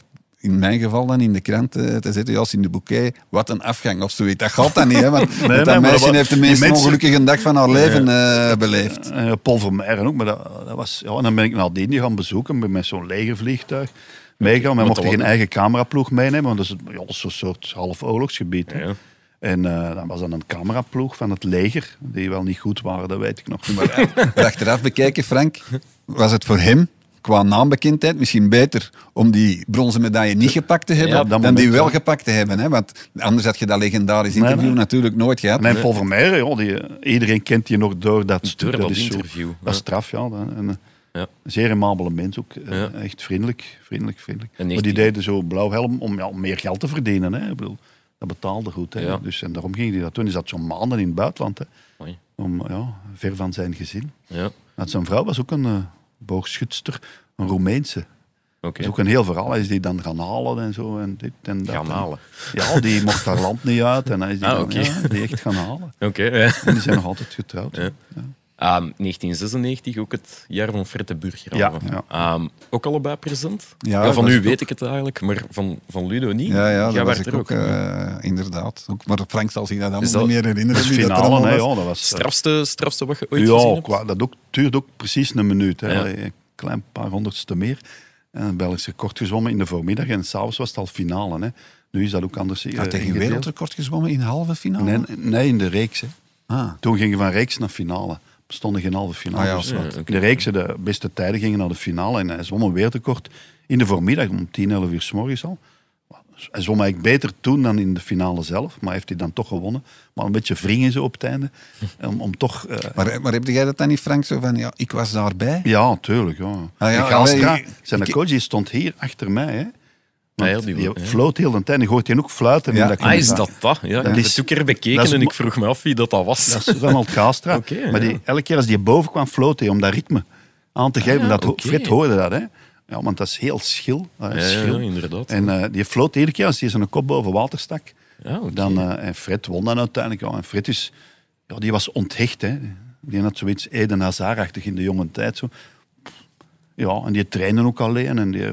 in mijn geval dan in de krant eh, te zetten, ja, in de bouquet, wat een afgang of zoiets. Dat gaat dan niet, hè, want, dat meisje dat- heeft de meest mensen- ongelukkige dag van haar leven eh, beleefd. Eh, Paul Vermeijren ook, maar dat, dat was... Ja, en dan ben ik nadien die gaan bezoeken met- zo'n legervliegtuig. Meegaan, wij mochten geen eigen cameraploeg meenemen, want dat is, ja, dat is een soort half oorlogsgebied. Ja. En eh dan was dan een cameraploeg van het leger, die wel niet goed waren, dat weet ik nog. Maar achteraf bekijken, Frank, was het voor hem qua naambekendheid misschien beter om die bronzen medaille niet gepakt te hebben Ja, dan die wel ja. gepakt te hebben. Hè? Want anders had je dat legendarisch Nee, interview nee. natuurlijk nooit gehad. Mijn Paul ja, die, iedereen kent die nog door dat dat interview, Dat is straf, ja. En, eh, Ja. Zeer amabele mens ook. eh, Ja. Echt vriendelijk, vriendelijk, vriendelijk. En Maar die 19 deden zo blauwhelm om, ja, om meer geld te verdienen. Hè. Ik bedoel, dat betaalde goed. Hè. Ja. Dus, en daarom ging hij dat doen. Hij zat zo'n maanden in het buitenland. Hè. Om, ja, ver van zijn gezin. Ja, Want zijn vrouw was ook een eh, boogschutster, een Roemeense. Dat is ook een heel verhaal. Hij is die dan gaan halen en zo. En dit en dat. Gaan halen. Ja, die mocht haar land niet uit. En hij is die, Ah, dan, oké. ja, die echt gaan halen. Oké, ja. En die zijn nog altijd getrouwd. Ja. Ehm, 1996, ook het jaar van Fred de Burger. Ja, ja. Ehm, ook allebei present? Ja, Ja, van dat u weet ik het eigenlijk, maar van, van Ludo niet. Ja, ja dat was ik er ook, ook. eh, inderdaad. Ook, maar Frank zal zich dat allemaal dat- niet meer herinneren. Dat dat er finale, allemaal hè, was. ja, dat was... eh, strafste, strafste wat je ooit gezien Ja, hebt? qua, dat ook, duurde ook precies een minuut. Hè. Ja. Een klein paar honderdste meer. En een Belgisch record gezwommen in de voormiddag. En s'avonds was het al finale. Hè. Nu is dat ook anders eh, Had hij geen ingedeeld. wereldrecord gezwommen in de halve finale? Nee, nee, in de reeks. Hè. Ah. Toen gingen we van reeks naar finale. Stonden geen halve finale. Ah ja. De reeks, de beste tijden gingen naar de finale. En hij zwom een wereldrecord in de voormiddag om 10, 11 uur s morgens al. Hij zwom eigenlijk beter toen dan in de finale zelf. Maar heeft hij dan toch gewonnen. Maar een beetje wringen zo op het einde. Om, om toch... eh, Maar, maar heb jij dat dan niet, Frank, zo van, ja, ik was daarbij? Ja, tuurlijk. Ja. Ah, ja, allee, zijn ik- coach, die stond hier achter mij. Hè. Ah, ja, die- die ja. floot heel de tijd. En gooit hij ook fluiten. Ja. in dat Ah, is dat dat? Ja, Dat ik heb is- het ook keer bekeken is en ik vroeg me af wie dat, dat was. Dat is Ronald Gaastra. Oké, maar die, ja. elke keer als die boven kwam, floot hij om dat ritme aan te geven. ja, dat, oké. Fred hoorde dat. Hè. Ja, want dat is heel schil. Dat is Ja, ja, schil. inderdaad. En eh, die floot iedere keer als hij zijn kop boven water stak. Ja, oké. Dan, eh, en Fred won dan uiteindelijk. En Fred is, ja, die was onthecht. Hè. Die had zoiets Eden Hazard-achtig in de jonge tijd. Zo. Ja, en die trainde ook alleen. En die,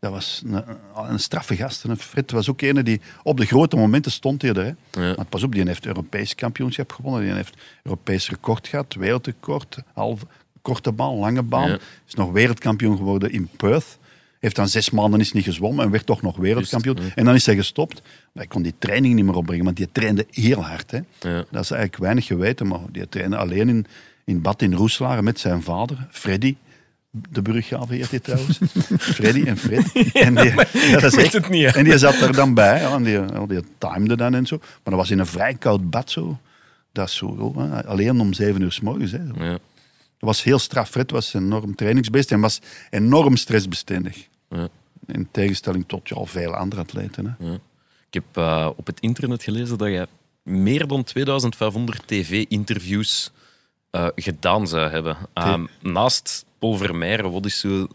dat was een, een straffe gast. En Fred was ook een die op de grote momenten stond. Hè. Ja. Maar pas op, die heeft Europees kampioenschap gewonnen. Die heeft Europees record gehad, wereldrecord, halve, korte baan, lange baan. Ja. Is nog wereldkampioen geworden in Perth. Heeft dan zes maanden is niet gezwommen en werd toch nog wereldkampioen. En dan is hij gestopt. Maar hij kon die training niet meer opbrengen, want die trainde heel hard. Hè. Dat is eigenlijk weinig geweten, maar die trainde alleen in, in bad in Roeselare met zijn vader, Freddy. De Bruggraven heet hij trouwens. Freddy en Fred. En die, ja, dat is weet echt- het niet. En die zat er dan bij. Ja, en die, ja, die timede dan en zo. Maar dat was in een vrij koud bad zo. Dat is zo, hè. alleen om zeven uur s morgens. Hè. Dat Ja, was heel straf. Fred was enorm trainingsbeest en was enorm stressbestendig. ja, In tegenstelling tot ja, veel andere atleten. Hè. ja. Ik heb eh, op het internet gelezen dat je meer dan 2500 tv-interviews eh, gedaan zou hebben. Ehm, naast Paul Vermeijren, wat is zo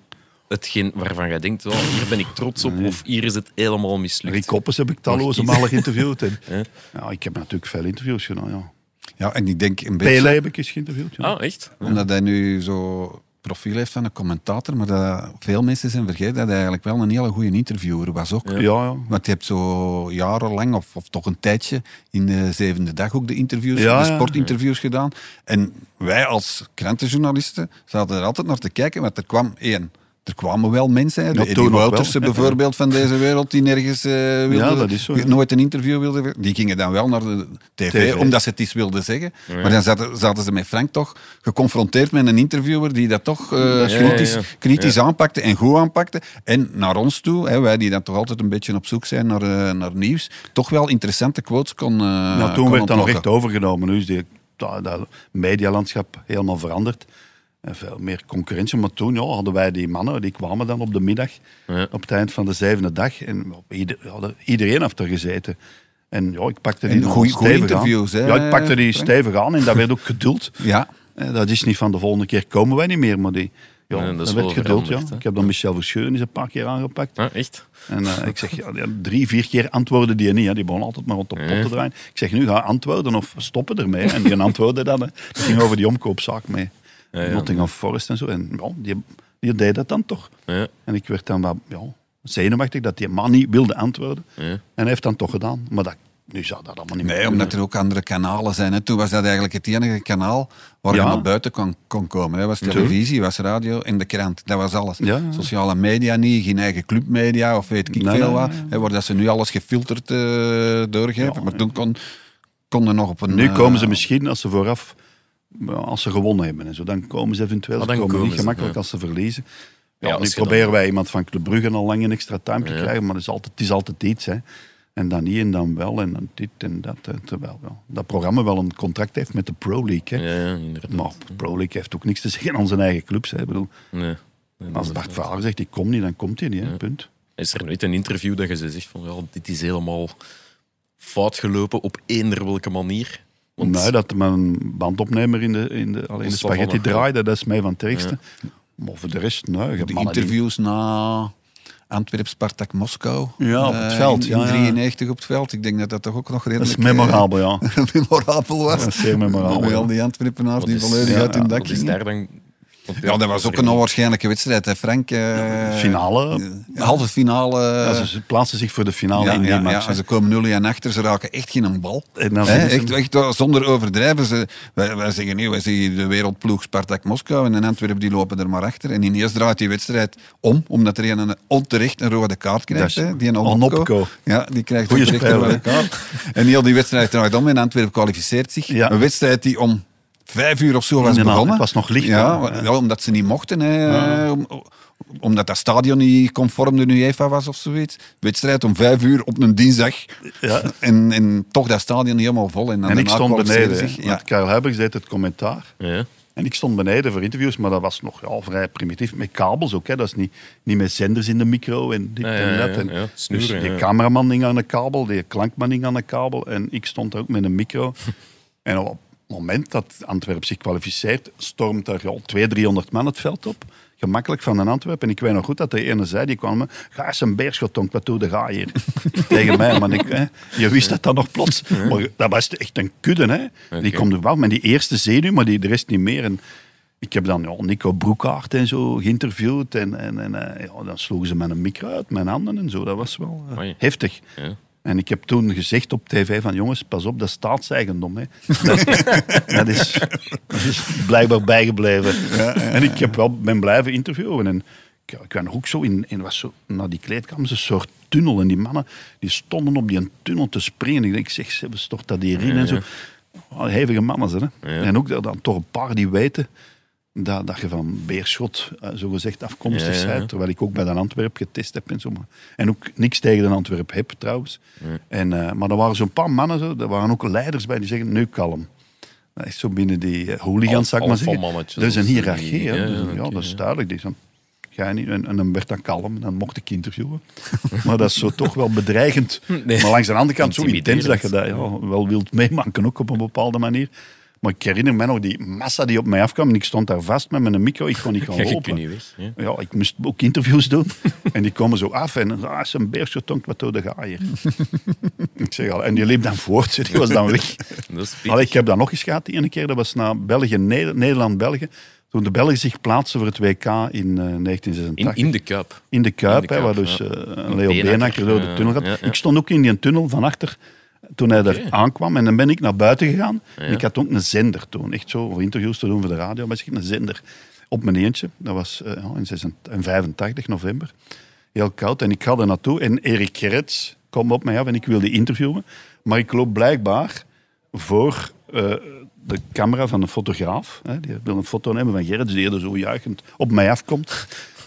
hetgeen waarvan jij denkt, oh, hier ben ik trots op, of hier is het helemaal mislukt? Rick Koppes heb ik talloze malen geïnterviewd. En, Ja. ja, ik heb natuurlijk veel interviews gedaan. Ja. Ja, en ik denk een beetje... Pele heb ik eens geïnterviewd. Ja. Ah, echt? Omdat hij nu zo profiel heeft van een commentator, maar dat veel mensen zijn vergeten dat hij eigenlijk wel een hele goede interviewer was ook. Ja, ja. Want je hebt zo jarenlang, of, of toch een tijdje, in de zevende dag ook de interviews, Ja, de ja. sportinterviews gedaan. En wij als krantenjournalisten zaten er altijd naar te kijken, want er kwam één. Er kwamen wel mensen, hè, de Woutersen wel. bijvoorbeeld van deze wereld, die nergens eh wilden, Ja, dat is zo, ja. nooit een interview wilden. Die gingen dan wel naar de tv, TV. omdat ze het iets wilden zeggen. Maar dan zaten, zaten ze met Frank toch geconfronteerd met een interviewer die dat toch eh, Ja, kritisch, ja, ja. kritisch aanpakte en goed aanpakte. En naar ons toe, hè, wij die dan toch altijd een beetje op zoek zijn naar, eh, naar nieuws, toch wel interessante quotes kon eh Nou, toen kon werd dat nog echt overgenomen. Nu is die, dat, dat medialandschap helemaal veranderd. Veel meer concurrentie. Maar toen ja, hadden wij die mannen, die kwamen dan op de middag, Ja. op het eind van de zevende dag. En op ieder, ja, iedereen heeft er gezeten. En ja, ik pakte die goeie- stevig aan. interviews, hè, Ja, ik pakte die Frank? stevig aan en dat werd ook geduld. Ja, Eh, Dat is niet van de volgende keer komen wij niet meer, maar die, ja, Nee, dat is dat wel werd geduld. Ja. Ik heb dan Michel Verscheuren eens een paar keer aangepakt. Ah, echt? En eh, ik zeg, ja, ja, drie, vier keer antwoordde die niet. Hè. Die begon altijd maar rond de pot te draaien. Ik zeg, nu ga antwoorden of stoppen ermee. En die antwoordde dan. Het ging over die omkoopzaak mee. Ja. Nottingham Forest en zo. En ja, die, die deed dat dan toch. Ja, En ik werd dan wat ja, zenuwachtig dat die man niet wilde antwoorden. ja. En hij heeft dan toch gedaan. Maar dat, nu zou dat allemaal niet meer nee, kunnen. omdat er ook andere kanalen zijn. Hè. Toen was dat eigenlijk het enige kanaal waar Ja. je naar buiten kon, kon komen. Hè. was televisie, was radio en de krant. Dat was alles. Ja, ja. Sociale media niet, geen eigen clubmedia of weet ik Nee, veel wat. Hè, waar dat ze nu alles gefilterd eh, doorgeven. Ja, maar toen kon, konden nog op een... Nu eh, komen ze misschien als ze vooraf, als ze gewonnen hebben en zo, dan komen ze eventueel. Dan komen komen niet ze, gemakkelijk ja. als ze verliezen. Ja, Ja, nu proberen dan- wij iemand van Club Brugge al lang een extra time te krijgen, maar het is altijd, het is altijd iets. Hè. En dan niet en dan wel en dan dit en dat. Terwijl ja, dat programma wel een contract heeft met de Pro League. Hè. Ja, inderdaad. Maar de Pro League heeft ook niks te zeggen aan zijn eigen clubs. Hè. Ik bedoel, Nee. Als Bart. Vaar zegt, ik kom niet, dan komt hij niet. Hè. Punt. Is er nooit een interview dat je ze zegt van ja, dit is helemaal fout gelopen op eender welke manier? Want Nee, dat mijn bandopnemer in de, in de, alleen de spaghetti draaide, dat is mij van het ergste. Maar voor de rest, nee. je hebt De mannen die- interviews na Antwerp, Spartak, Moskou. Ja, op het Eh, veld, In, ja, in ja. 93 op het veld. Ik denk dat dat toch ook nog Dat redelijk is memorabel, ja. eh, memorabel was. Dat is zeer memorabel, Alhoewel ja. die Antwerpenaars die volledig ja, uit hun ja, dak wat is gingen. daar dan... Ja, dat was ook een onwaarschijnlijke wedstrijd, hè, Frank. eh, Finale. eh, halve finale. Ja, ze plaatsen zich voor de finale ja, in die ja, match. ja, ze komen 0 en achter, ze raken echt geen bal. En dan echt, wel, zonder overdrijven. Ze, wij, wij zeggen nee, wij zeggen de wereldploeg Spartak Moskou en in Antwerpen die lopen er maar achter. En ineens draait die wedstrijd om, omdat er een, een onterecht een rode kaart krijgt. Hè, die een Onopko. Onopko. Ja, die krijgt Goeie onterecht een rode kaart. En heel die wedstrijd draait om en Antwerpen kwalificeert zich. Ja. Een wedstrijd die om vijf uur of zo was begonnen. het was nog licht, Ja, ja, omdat ze niet mochten. Hè, om- omdat dat stadion niet conform de UEFA was of zoiets. Wedstrijd om vijf uur op een dinsdag. Ja. En, en toch dat stadion niet helemaal vol. En, dan En ik stond beneden. zich. Ja. Want Karel Huibers deed het commentaar. Ja. En ik stond beneden voor interviews, maar dat was nog ja, vrij primitief. Met kabels ook, hè. dat is niet, niet met zenders in de micro en dit Ja, ja, en dat. ja, En ja, snoeren, dus die ja. cameraman hing aan de kabel, die klankman hing aan de kabel. En ik stond ook met een micro. en op moment dat Antwerpen zich kwalificeert, stormt er al 200, 300 man het veld op. Gemakkelijk van een Antwerpen. En ik weet nog goed dat de ene zei, die kwam me, ga eens een beerschot, tonk, wat doe de ga hier? Tegen mij, maar ik, hè, je wist dat dan nog plots. Maar dat was echt een kudde, hè. Die komt er wel met die eerste zenuw, maar die, de rest niet meer. En ik heb dan ja, Nico Broekaart en zo geïnterviewd. En, en, en eh, ja, dan sloegen ze met een micro uit mijn handen en zo. Dat was wel eh, heftig. Ja. En ik heb toen gezegd op tv van jongens, pas op, dat is staatseigendom. Hè. Dat, dat, is, dat is blijkbaar bijgebleven. En ik heb wel, ben blijven interviewen. En ik, ik ben ook zo in, in was zo, naar die kleedkamer, een soort tunnel. En die mannen die stonden op die tunnel te springen. Ik denk, zeg, ze stort dat hierin en zo. Hevige mannen, zijn, hè. Ja. En ook dan toch een paar die weten dat, dat je van Beerschot uh, zogezegd afkomstig Ja, ja, ja. bent. Terwijl ik ook bij de Antwerp getest heb en zo. maar- En ook niks tegen de Antwerp heb trouwens. En, eh, maar er waren zo'n paar mannen, zo, er waren ook leiders bij die zeggen, nu kalm. Dat is zo binnen die uh, hooligans, zou ik maar zeggen. Er is een zo, hiërarchie. ja, Dus, dat is duidelijk. Die zo, Ga je niet? En, en dan werd dat kalm, dan mocht ik interviewen. maar dat is zo toch wel bedreigend. Nee. Maar langs de andere kant zo intens dat je dat ja, wel wilt meemaken, ook op een bepaalde manier. Maar ik herinner me nog die massa die op mij afkwam. En ik stond daar vast met mijn micro. Ik kon niet gaan Ja, je lopen. kunt niet weg. Ja. Ja, ik moest ook interviews doen. en die komen zo af en ah, is een beers getonkt, wat doe de ga hier? ik zeg al, en die liep dan voort, die was dan weg. Allee, ik heb dat nog eens gehad, die ene keer, dat was naar België, Neder- Nederland-België. Toen de Belgen zich plaatsen voor het WK in eh, 1986. in, in de Kuip. In de Kuip, In de hè, waar dus eh, Leo Beenhakker door de tunnel gaat. Ik stond ook in die tunnel van achter toen hij er aankwam. En dan ben ik naar buiten gegaan. En ik had ook een zender toen. Echt zo, voor interviews te doen voor de radio. Maar ik een zender op mijn eentje. Dat was eh, in 86 in 85, november. Heel koud. En ik ga er naartoe. En Erik Gerrits kwam op mij af en ik wilde interviewen. Maar ik loop blijkbaar voor eh, de camera van een fotograaf. Hè. Die wil een foto nemen van Gerrits, die er zo juichend op mij afkomt.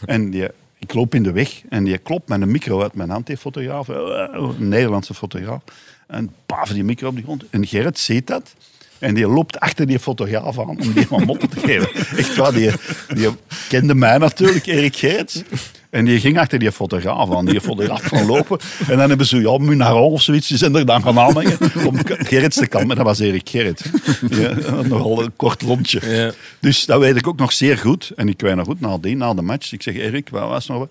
En die, ik loop in de weg en die klopt met een micro uit mijn hand, die fotograaf. Een Nederlandse fotograaf. En paf, die micro op de grond. En Gerrit ziet dat. En die loopt achter die fotograaf aan om die wat motten te geven. Echt waar, die, die kende mij natuurlijk, Erik Gerrits. En die ging achter die fotograaf aan. Die fotograaf gaan lopen. En dan hebben ze, ja, Munaron of zoiets, die zijn er dan gaan aanhangen om Gerrits te kalmen. Dat was Erik Gerrits. Ja, nogal een kort lontje. Ja. Dus dat weet ik ook nog zeer goed. En ik weet nog goed, na de match, ik zeg, Erik, wat was nog...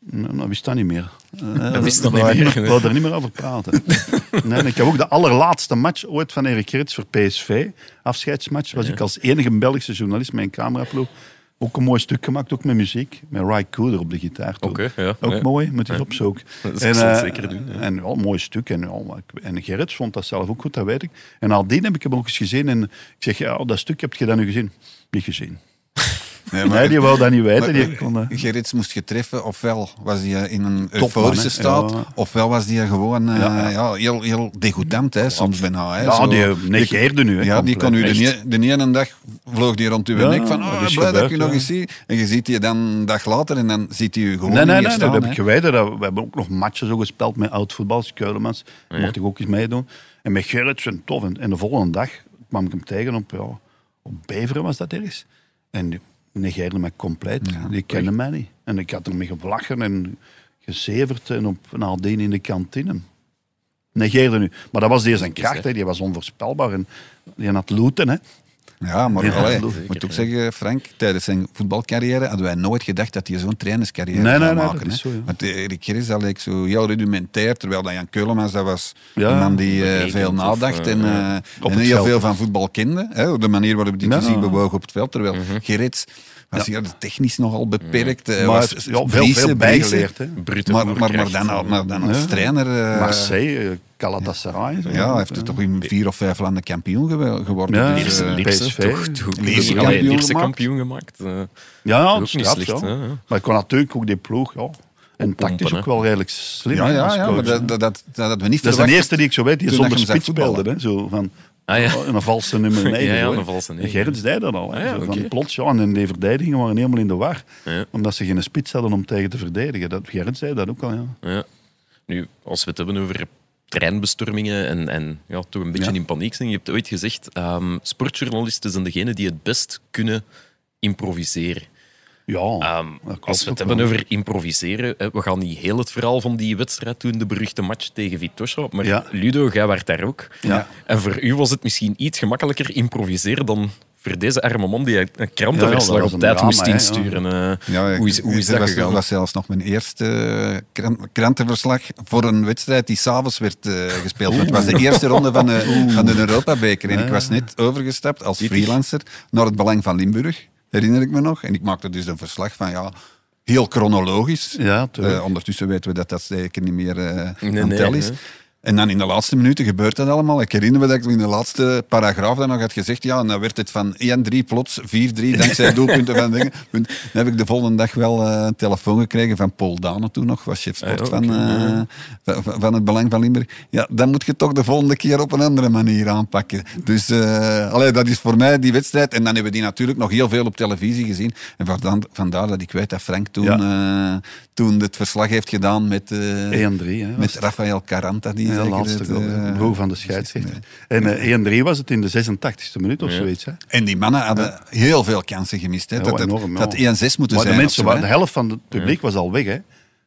wat?" Nou, dat wist dat niet meer. Eh, Dat wist dat niet meer, nee. wilden er niet meer over praten. nee, en ik heb ook de allerlaatste match ooit van Erik Gerrits voor PSV, afscheidsmatch, was ik als enige Belgische journalist met een cameraploeg. Ook een mooi stuk gemaakt, ook met muziek. Met Ry Cooder op de gitaar. Oké, ja, Ook ja. mooi, moet je eens opzoeken. Dat ik eh, zeker doen. En ja, een mooi stuk. En, ik- en Gerrits vond dat zelf ook goed, dat weet ik. En nadien heb ik hem ook eens gezien. En ik zeg, ja, dat stuk heb je dan nu gezien? Niet gezien. Nee, Nee, die wou dat niet weten. Maar- Die kon, eh, Gerrits moest je treffen, ofwel was hij in een euforische staat, Ja. ofwel was hij gewoon eh, Ja. ja, heel, heel degoutant, hè, soms bijna. Hè, ja, Zo- die negeerde nu. hè, Ja, die kon u de, de ene dag vloog die rond uw Ja, nek van dat oh, is blij dat ik u nog ja. eens zie. En je ziet die dan een dag later en dan ziet hij u gewoon Nee, nee, niet nee, dat heb ik geweten. Dat, we hebben ook nog matchen zo gespeeld met oud-voetballers, Keulemans. Daar mocht ik ook eens meedoen. En met Gerrit, en tof. En, en de volgende dag kwam ik hem tegen op, ja, op Beveren, was dat ergens. En negeerde mij compleet. die kende mij niet. En ik had ermee gevlachen en gezeverd en op nadien in de kantine. Negeerde nu. Maar dat was deze zijn kracht, hè. die was onvoorspelbaar. En die had looten, hè. Ja, maar Ja, allee, zeker, ik moet ook zeggen, Frank, tijdens zijn voetbalcarrière hadden wij nooit gedacht dat hij zo'n trainerscarrière Nee, zou nee, nee, maken. is zo, ja. Want eh, Erik Gerrits, dat leek zo heel rudimentair, terwijl dat Jan Keulemans, dat was Ja, een man die eh, veel of, nadacht eh, en, eh, en heel veld. veel van voetbal kende. Hè, op de manier waarop hij fysiek ja. bewoog op het veld, terwijl Gerrits was hier technisch nogal beperkt. eh, Maar was ja, veel, veel bijgeleerd. Hè. Brute Maar, maar, maar, dan, al- maar dan als Ja. trainer... eh, Marseille, eh, Galatasaray. en zo. ja, hij heeft er toch in vier of vijf landen kampioen gewe- geworden. Ja, dus, eh, Lierse, PSV. toch? toch Lierse Allee, kampioen Lierse gemaakt. kampioen gemaakt. eh. Ja, ja, Ook niet slecht, ja. hè, ja. Maar ik kon natuurlijk ook die ploeg, ja. En tactisch ook wel redelijk slim. ja, ja, ja, maar dat, dat, dat, we niet Dat is de eerste die ik zo weet die zonder spits speelde. Hè? Zo van, Ah, ja. een valse nummer 9. Ja, ja, een valse Gerrits deed dat al. Ah, ja, van plots, ja, en die verdedigingen waren helemaal in de war. Omdat ze geen spits hadden om tegen te verdedigen. Dat, Gerrits deed dat ook al, ja. Ja. Nu, als we het hebben over treinbestormingen en, en ja, toch een beetje in paniek zijn. Je hebt ooit gezegd, ehm, sportjournalisten zijn degenen die het best kunnen improviseren. Ja, Ehm, dat klopt als we het hebben wel. over improviseren, we gaan niet heel het verhaal van die wedstrijd doen, de beruchte match tegen Vitosha, maar Ja. Ludo, jij werd daar ook. Ja. En voor u was het misschien iets gemakkelijker improviseren dan voor deze arme man die een krantenverslag ja, op tijd drama, moest insturen. eh. Ja, hoe is, hoe is dat dat was, gegaan? was zelfs nog mijn eerste eh, kran- krantenverslag voor een wedstrijd die s'avonds werd eh, gespeeld. Het was de eerste ronde van de, van de Europa-beker. En ik was net overgestapt als freelancer naar het Belang van Limburg, herinner ik me nog. En ik maakte dus een verslag van, ja, heel chronologisch. Ja, tuurlijk. Eh, ondertussen weten we dat dat zeker niet meer eh Nee, aan nee, tel is. En dan in de laatste minuten gebeurt dat allemaal. Ik herinner me dat ik in de laatste paragraaf dan nog had gezegd, ja, en dan werd het van 1-3 plots 4-3 dankzij doelpunten van dingen. Dan heb ik de volgende dag wel eh, een telefoon gekregen van Paul Dane toen nog, was chef sport Ah, van, eh, van, van het Belang van Limburg. Ja, dan moet je toch de volgende keer op een andere manier aanpakken. Dus allee, dat is voor mij die wedstrijd. En dan hebben we die natuurlijk nog heel veel op televisie gezien. En vandaar, vandaar dat ik weet dat Frank toen, toen het verslag heeft gedaan met... 1-3, hè. was met. Rafael Caranta, die Ja, zeker laatste het, goal, eh, hè. broer van de scheidsrechter. En eh 1-3 was het in de 86e minuut of Ja. zoiets. Hè. En die mannen hadden heel veel kansen gemist. Hè. Ja, dat dat, enorm, ja. dat 1-6 moeten Maar de, zijn. mensen, zo, waren- de helft van het publiek was al weg, hè?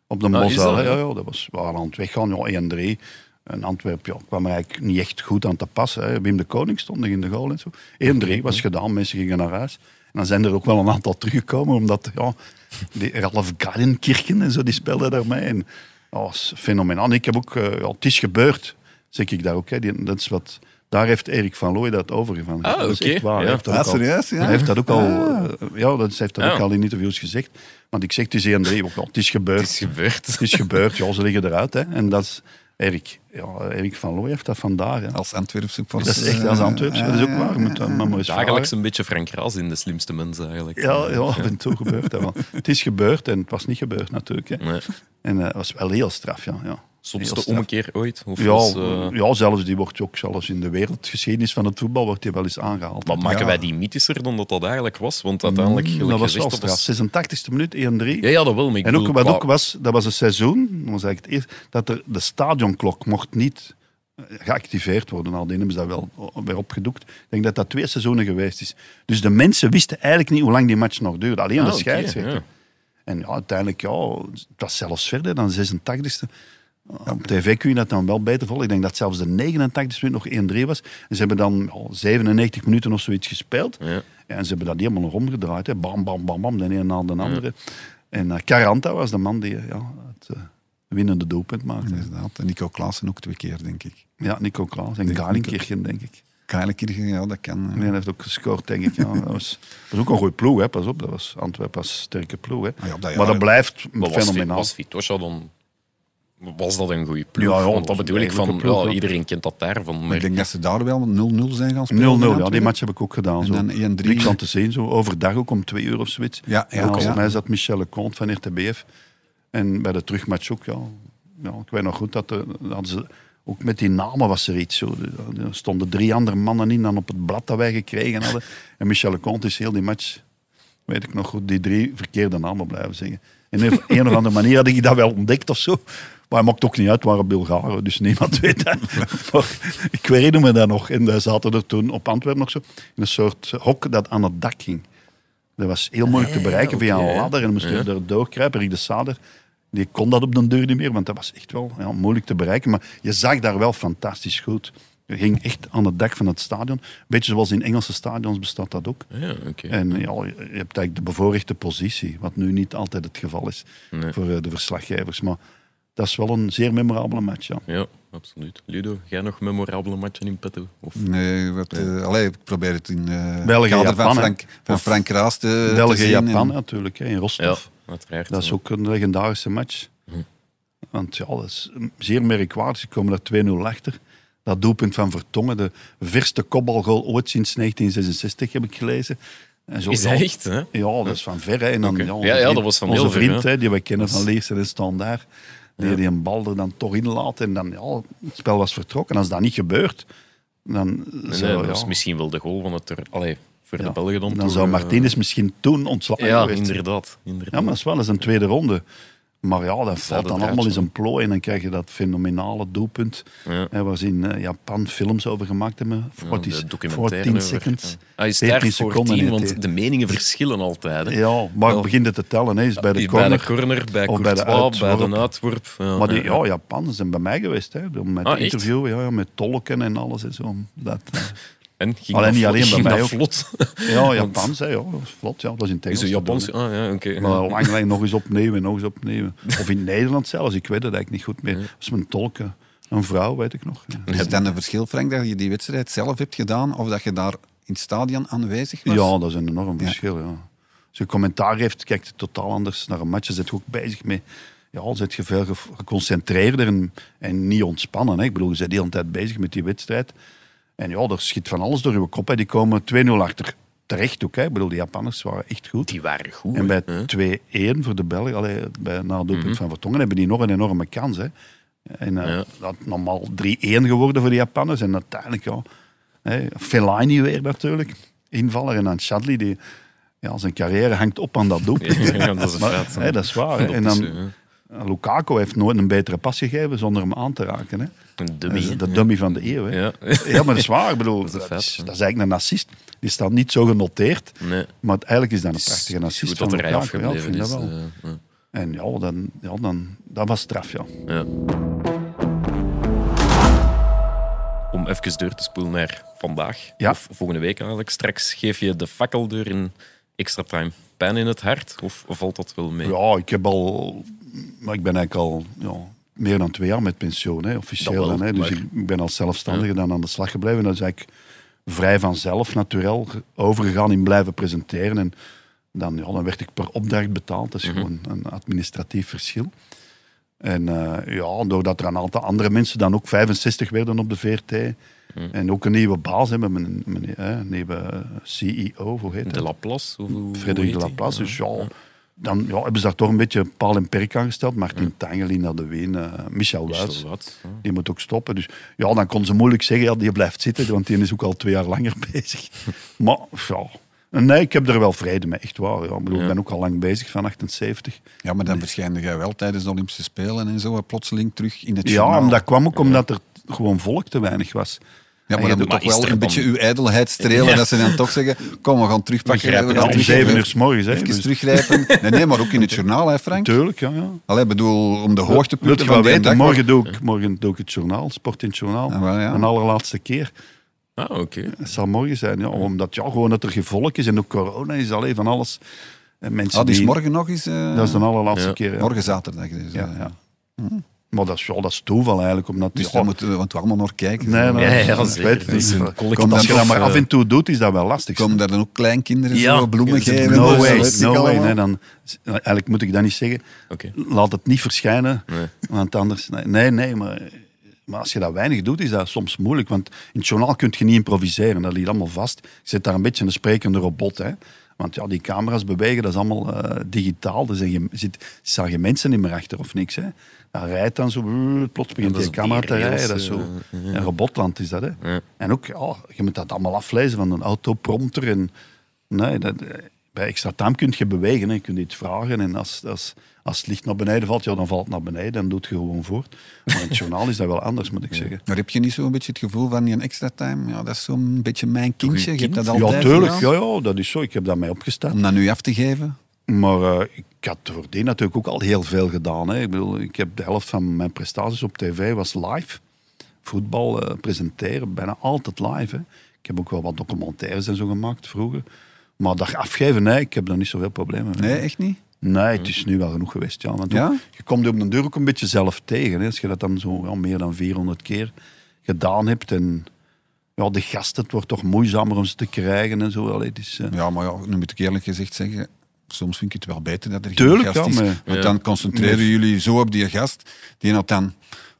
Op de Ah, is Mosel. dat, ja? Ja, dat was, we waren aan het weggaan, ja, 1-3. En Antwerpen ja, kwam er eigenlijk niet echt goed aan te passen. Hè. Wim de Koning stond nog in de goal en zo. 1-3 was gedaan, mensen gingen naar huis. En dan zijn er ook wel een aantal teruggekomen, omdat ja, die Ralf Gardenkirchen en zo, die speelden daarmee. En was fenomenaal. En ik heb ook, eh, ja, het is gebeurd, zeg ik daar ook. Hè. Die, dat is wat, daar heeft Erik van Looy dat overgevangen. Ah, dat is oké, echt waar. Hij ja. heeft dat Ah, ook al- ja? Hij heeft dat ook al, Ah. eh, ja, dat heeft dat Ja. ook al in interviews gezegd. Want ik zeg, het is 1-3, ook wel, het is gebeurd. Het is gebeurd. Het is gebeurd, ja, ze liggen eruit. Hè. En dat is Erik, ja, Erik van Looy heeft dat vandaar. Hè. Als Antwerp supporter. Dat is echt als Antwerps. Dat is ook waar. Moet dat maar maar eens Dagelijks een beetje Frank Raas in de slimste mensen eigenlijk. Ja, ja, af en toe gebeurt dat wel. Het is gebeurd en het was niet gebeurd natuurlijk. Hè. Nee. En eh, het was wel heel straf, ja. ja. Zotste straf. ommekeer ooit? Of Ja, ja, zelfs die wordt ook zelfs in de wereldgeschiedenis van het voetbal wordt die wel eens aangehaald. maar maken Ja. wij die mythischer dan dat dat eigenlijk was? Want uiteindelijk, gelijk dat was gezegd, wel dat straf. was... 86e minuut, 1-3. Ja, ja, dat. Maar ik En ook, wat qua- ook was, dat was een seizoen, dat was eigenlijk het eerste, dat er, de stadionklok mocht niet eh, geactiveerd worden. Al hebben ze dat wel weer opgedoekt. Ik denk dat dat twee seizoenen geweest is. Dus de mensen wisten eigenlijk niet hoe lang die match nog duurde. Alleen Ah, de scheidsrechter. ja. En ja, uiteindelijk, ja, het was zelfs verder dan de 86e. Op tv kun je dat dan wel beter volgen. Ik denk dat zelfs de 89 minuut nog 1-3 was. En ze hebben dan al 97 minuten of zoiets gespeeld. Ja. en ze hebben dat helemaal nog omgedraaid. Hè. Bam, bam, bam, bam, de een na de andere. En eh, Caranta was de man die eh, ja, het eh, winnende doelpunt maakte. Inderdaad. En Nico Klaassen ook twee keer, denk ik. Ja, Nico Klaas en Galinkirchen, denk ik. Keilenkirchen, ja, dat kan. eh. Die heeft ook gescoord, denk ik. Ja, dat, was, ook een goede ploeg, hè. pas op. Dat was Antwerpen als sterke ploeg. Hè. Ah ja, dat- ja, maar dat blijft Maar was, fenomenaal. was Vitosha dan was dat een goede ploeg. Ja, ja, Want dat bedoel ik van, ploeg, ja, iedereen kent dat daarvan. Maar Maar ik denk dat ze daar wel 0-0 zijn gaan 0-0, spelen. in ja, die match heb ik ook gedaan. En Zo. dan 1-3. Niks aan te zien, zo overdag ook om twee uur of zoiets. Ja, ja, En volgens ja. mij zat Michel Leconte van RTBF. En bij de terugmatch ook, ja. ja ik weet nog goed dat hadden ze, ook met die namen was er iets zo. Er stonden drie andere mannen in dan op het blad dat wij gekregen hadden. En Michel Leconte is heel die match, weet ik nog goed, die drie verkeerde namen blijven zeggen. En op een of andere manier had ik dat wel ontdekt of zo. Maar het maakt ook niet uit, het waren Bulgaren, dus niemand weet dat. Maar ik herinner me dat nog. En daar zaten er toen op Antwerpen nog zo, in een soort hok dat aan het dak ging. Dat was heel moeilijk te bereiken via een ladder. En dan moest je Ja. er doorkruipen. Rick de Sader, die kon dat op de deur niet meer, want dat was echt wel ja, moeilijk te bereiken. Maar je zag daar wel fantastisch goed. Je ging echt aan het dak van het stadion. Beetje zoals in Engelse stadions bestaat dat ook. ja. En ja, je hebt eigenlijk de bevoorrechte positie, wat nu niet altijd het geval is Nee. voor eh, de verslaggevers. Maar dat is wel een zeer memorabele match, ja. Ja, absoluut. Ludo, jij nog memorabele matchen in petto? Of... Nee, wat, eh, allee, ik probeer het in eh België, kader Japan, van. Frank, van Frank Raas te, te België, zien. Japan En- natuurlijk, hè, in Ja, Rostov. uiteraard. Dat is ja. ook een legendarische match. Want ja, dat is zeer merkwaardig. Ze komen daar 2-0 achter. Dat doelpunt van Vertongen, de verste kopbalgoal ooit sinds 1966, heb ik gelezen. En zo, Is ja, dat echt? Hè? Ja, dat is van ver. Hè. En dan, ja, onze Ja, ja, dat was van Onze vriend, ja. hè, die we kennen van Leersen en Standaard, die die een bal er dan toch in laat. En dan, ja, het spel was vertrokken. Als dat niet gebeurt, dan Nee, zou, dat ja, misschien wel de goal van het er... Allee, voor ja, de Belgen dan. dan zou eh, Martinez misschien toen ontslagen Ja, inderdaad. inderdaad. Ja, maar dat is wel eens een tweede ronde. Maar ja, dat valt dan allemaal in zijn plooi en dan krijg je dat fenomenale doelpunt. Ja. Hè, waar ze in eh, Japan films over gemaakt hebben. Ja, 40, de documentaire 14 over- seconds. ja. Hij is 14 daar seconden 14, heet want die. de meningen verschillen altijd. Hè. Ja, maar begint het te tellen. Hè. Is bij de bij corner. de corner, bij of bij de Courtois, bij de uitworp. uitworp. Ja, Maar die, ja. ja, Japan zijn bij mij geweest. Hè, met Ah, echt? interview, ja, ja, met tolken en alles. En zo. Dat, eh, En ging Alleen niet vlot- alleen bij mij ook. vlot. ja, Japans, hè, ja, dat was vlot. Ja, dat was in het Is doen, Japans... Ah, ja, oké. Maar lang, nog eens opnieuw en nog eens opnieuw. Of in Nederland zelfs, ik weet het eigenlijk niet goed meer. Dat was mijn tolken. Een vrouw, weet ik nog. Ja. Is het dan een verschil, Frank, dat je die wedstrijd zelf hebt gedaan of dat je daar in het stadion aanwezig was? Ja, dat is een enorm verschil. Ja. Als je commentaar heeft, kijkt je totaal anders naar een match. Je zit ook bezig met... Ja, zit je veel ge- geconcentreerder en, en niet ontspannen. Hè. Ik bedoel, je bent de hele tijd bezig met die wedstrijd. En ja, er schiet van alles door je kop. Hè. Die komen 2-0 achter. Terecht ook. Hè. Ik bedoel, de Japanners waren echt goed. Die waren goed. En bij hè. 2-1 voor de Belgen, allee, bij, na het doelpunt Mhm. van Vertongen, hebben die nog een enorme kans. Hè. En Ja. dat is normaal 3-1 geworden voor de Japanners. En uiteindelijk, ja, hè, Fellaini weer natuurlijk, invaller. En dan Chadli, die ja, zijn carrière hangt op aan dat doelpunt. Ja, dat is Maar, hè, dat is waar. hè. En dan, Lukaku heeft nooit een betere pas gegeven zonder hem aan te raken. Hè. Een Dat dummy. is hè. de dummy van de eeuw. Hè. Ja. Ja, maar dat is waar. Ik bedoel, Dat is dat, is, dat eigenlijk een assist. Die staat niet zo genoteerd. Nee. Maar eigenlijk is dat een prachtige assist goed van dat er. Ja, afgebleven vind dat is. wel. eh. En ja, dan, ja dan, dat was straf, ja. Ja. Om even door te spoelen naar vandaag, Ja. of volgende week eigenlijk. Straks geef je de fakkeldeur in extra time. Pijn in het hart, of valt dat wel mee? Ja, ik heb al... Maar ik ben eigenlijk al ja, meer dan twee jaar met pensioen, hè, officieel. Wel, hè. Dus maar- ik, ben als zelfstandige dan aan de slag gebleven. Dat is eigenlijk vrij vanzelf, natuurlijk, overgegaan in blijven presenteren. En dan, ja, dan werd ik per opdracht betaald. Dat is Mhm. gewoon een administratief verschil. En eh, ja, doordat er een aantal andere mensen dan ook 65 werden op de VRT. Mhm. En ook een nieuwe baas hebben, een, nieuwe CEO, hoe heet dat? De Laplace? Frederik? Laplace. Dus ja, dan ja, hebben ze daar toch een beetje paal en perk aan gesteld. Martin Tangelina de Ween, eh, Michel ja. die moet ook stoppen. Dus ja, dan kon ze moeilijk zeggen, ja, die blijft zitten, want die is ook al twee jaar langer bezig. maar ja, nee, ik heb er wel vrede mee, echt waar. Ja. Ik, bedoel, ik Ja. ben ook al lang bezig, van 78. Ja, maar dan verschijnde jij wel tijdens de Olympische Spelen en zo, plotseling terug in het Ja, journaal. maar dat kwam ook omdat er gewoon volk te weinig was. Ja, maar dan je moet toch wel een beetje uw ijdelheid strelen. Ja. Dat ze dan toch zeggen, kom, we gaan terugpakken. we dan gaan om terug- zeven uur s morgens. Even Dus, teruggrijpen. Nee, nee, maar ook in het journaal, hè, Frank? tuurlijk, ja. ja. Allee, bedoel, om de hoogtepunten je van weten, dag... morgen doe, ik, morgen doe ik het journaal, sport in het journaal. Ah, wel, ja. Een allerlaatste keer. Ah, oké. Het zal morgen zijn, ja, omdat ja, gewoon dat er gevolg is en ook corona is alleen van alles. En mensen Ah, dus die, morgen nog eens... eh, Dat is de allerlaatste Ja. keer. Ja. Morgen zaterdag dus. Ja, ja. Maar dat is, ja, dat is toeval eigenlijk. Omdat, Dus ja, daar moeten we, want we allemaal naar kijken. Nee, nee, Ja, zeker. weet niet. een collectief, Als je dat maar eh, af en toe doet, is dat wel lastig. Komen daar dan ook kleinkinderen Ja. zo bloemen geven? No en zo, way, no way. Nee, dan, eigenlijk moet ik dat niet zeggen. Oké. Laat het niet verschijnen, Nee. want anders... Nee, nee, maar, maar als je dat weinig doet, is dat soms moeilijk. Want in het journaal kun je niet improviseren, dat ligt allemaal vast. Je zit daar een beetje een sprekende robot, hè. Want ja, die camera's bewegen, dat is allemaal eh, digitaal. Er zijn geen, zit, geen mensen niet meer achter of niks. Hè. Dat rijdt dan zo, brrr, plots begint die camera te rijden. Dat is zo. eh, Een robotland is dat. Hè. En ook, ja, je moet dat allemaal aflezen van een autoprompter. En, nee, dat, eh, bij extra time kun je bewegen. Hè. Je kunt iets vragen. En als, als, als het licht naar beneden valt, ja, dan valt het naar beneden. Dan doet je gewoon voort. Maar in het journaal is dat wel anders, moet ik zeggen. Maar heb je niet zo'n beetje het gevoel van die extra time? Ja, dat is zo'n beetje mijn kindje. Je hebt dat Ja, tuurlijk. Ja, ja, dat is zo. Ik heb dat mij opgestaan. Om dat nu af te geven? Maar eh, ik had voordien natuurlijk ook al heel veel gedaan. Hè. Ik bedoel, ik heb de helft van mijn prestaties op tv was live. Voetbal eh, presenteren, bijna altijd live. Hè. Ik heb ook wel wat documentaires en zo gemaakt vroeger. Maar dat afgeven, nee, ik heb daar niet zoveel problemen mee. Nee, echt niet? Nee, het is nu wel genoeg geweest. Ja. Want Ja? ook- je komt op de deur ook een beetje zelf tegen. Hè. Als je dat dan zo ja, meer dan 400 keer gedaan hebt. En ja, de gasten, het wordt toch moeizamer om ze te krijgen en zo. Allee, het is, eh, Ja, maar ja, nu moet ik eerlijk gezegd zeggen, soms vind ik het wel beter dat er geen Tuurlijk, gast ja, is. maar- Want Ja. dan concentreren jullie zo op die gast. Die had dan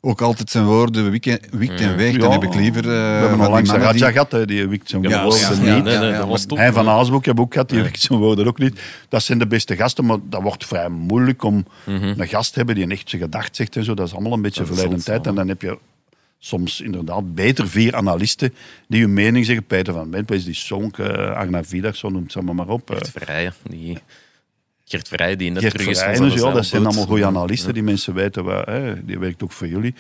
ook altijd zijn woorden wikt en weegt. Dan heb ik liever... eh, we hebben van al die langs die- gehad, hè, die wikt zijn Ja, woorden ja, niet. nee, nee, ja, dat was maar top. Hij van Aasbroek heb ook gehad, die wikt zijn woorden ook niet. Dat zijn de beste gasten, maar dat wordt vrij moeilijk om Mhm. een gast te hebben die een echt zijn gedacht zegt en zo. Dat is allemaal een beetje verleden tijd. En dan heb je soms inderdaad beter vier analisten die hun mening zeggen. Peter van Bentwees, die Sonk, uh, Arna Vidag, zo noemt ze allemaal maar op. eh. Gert Verrijen, die... Gert Verrijen, die net Gert terug is van ja, dat zijn allemaal goede analisten. Die mensen weten, wat, hè, die werkt ook voor jullie.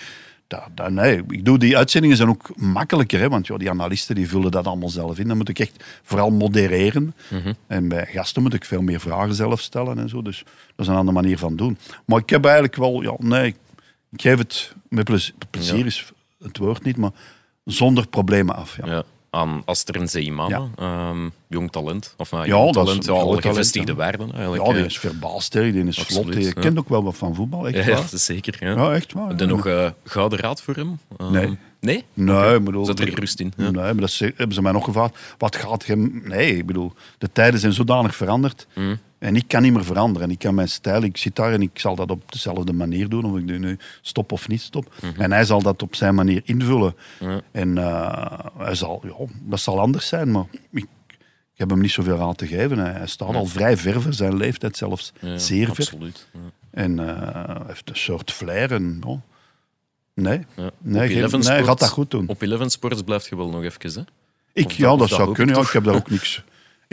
Dat, dat, nee, ik doe die uitzendingen zijn ook makkelijker, hè, want ja, die analisten die vullen dat allemaal zelf in. Dan moet ik echt vooral modereren. Mhm. En bij gasten moet ik veel meer vragen zelf stellen en zo. Dus dat is een andere manier van doen. Maar ik heb eigenlijk wel, ja, nee, ik, ik geef het met plezier, plezier Ja. is het woord niet, maar zonder problemen af. Ja. Ja, aan Aster Zeemana, Ja. ehm, jong talent. Of nou, Ja, jong dat is talent, al talent, gevestigde waarden eigenlijk. Ja, die eh. is verbaal sterk, die is vlot. Ja. kent ook wel wat van voetbal, echt Ja, waar. zeker. Ja. Ja, echt waar. Je nog eh, gouden raad voor hem? Ehm, Nee. Nee? Nee, bedoel... Zat er rust in? Nee, maar dat hebben ze mij nog gevraagd. Wat gaat je... Nee, ik bedoel, de tijden zijn zodanig veranderd. Mm. En ik kan niet meer veranderen. Ik kan mijn stijl, ik zit daar en ik zal dat op dezelfde manier doen. Of ik nu- nu stop of niet stop. En hij zal dat op zijn manier invullen. Mhm. En eh, hij zal, ja, dat zal anders zijn, maar ik, ik heb hem niet zoveel aan te geven. Hij, staat al vrij ver voor zijn leeftijd, zelfs Ja, zeer ver. Absoluut. En eh, hij heeft een soort flair. En, ja. Nee, Ja. nee, geen- 11 nee, hij gaat dat goed doen. Op 11 Sports blijft je wel nog even. Hè? Ik, Of ja, dat, dat zou kunnen. Ja. Ik heb daar ook niks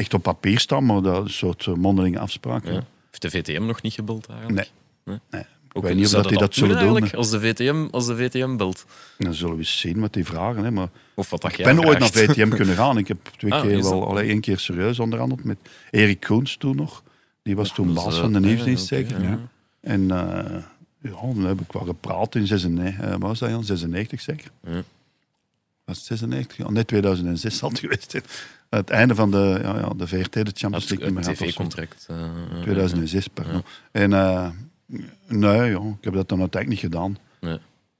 echt op papier staan, maar dat is een soort eh, mondelinge afspraak. Ja. Ja. Heeft de VTM nog niet gebeld eigenlijk? Nee. Nee. Ik Ook weet niet of dat die dat zullen doen. eigenlijk, Als de, VTM, als de VTM belt. Dan zullen we eens zien wat die vragen. Hè. Maar Of wat dat ik jij ben ooit naar. VTM kunnen gaan. Ik heb twee Ah, keer wel, allee, één keer serieus onderhandeld met Erik Koens toen nog. Die was toen baas van de nieuwsdienst, zeker. ja. En eh, ja, dan heb ik wel gepraat in 96, eh, wat was dat, Jan? 96 zeker. Ja. Was het 96? Ja, nee, 2006 zal het geweest. Het einde van de, ja, ja, de VRT, de Champions Het, League of zo. tv-contract. eh, 2006, pardon. En eh, nee, ja, ik heb dat dan uiteindelijk niet gedaan. Nee.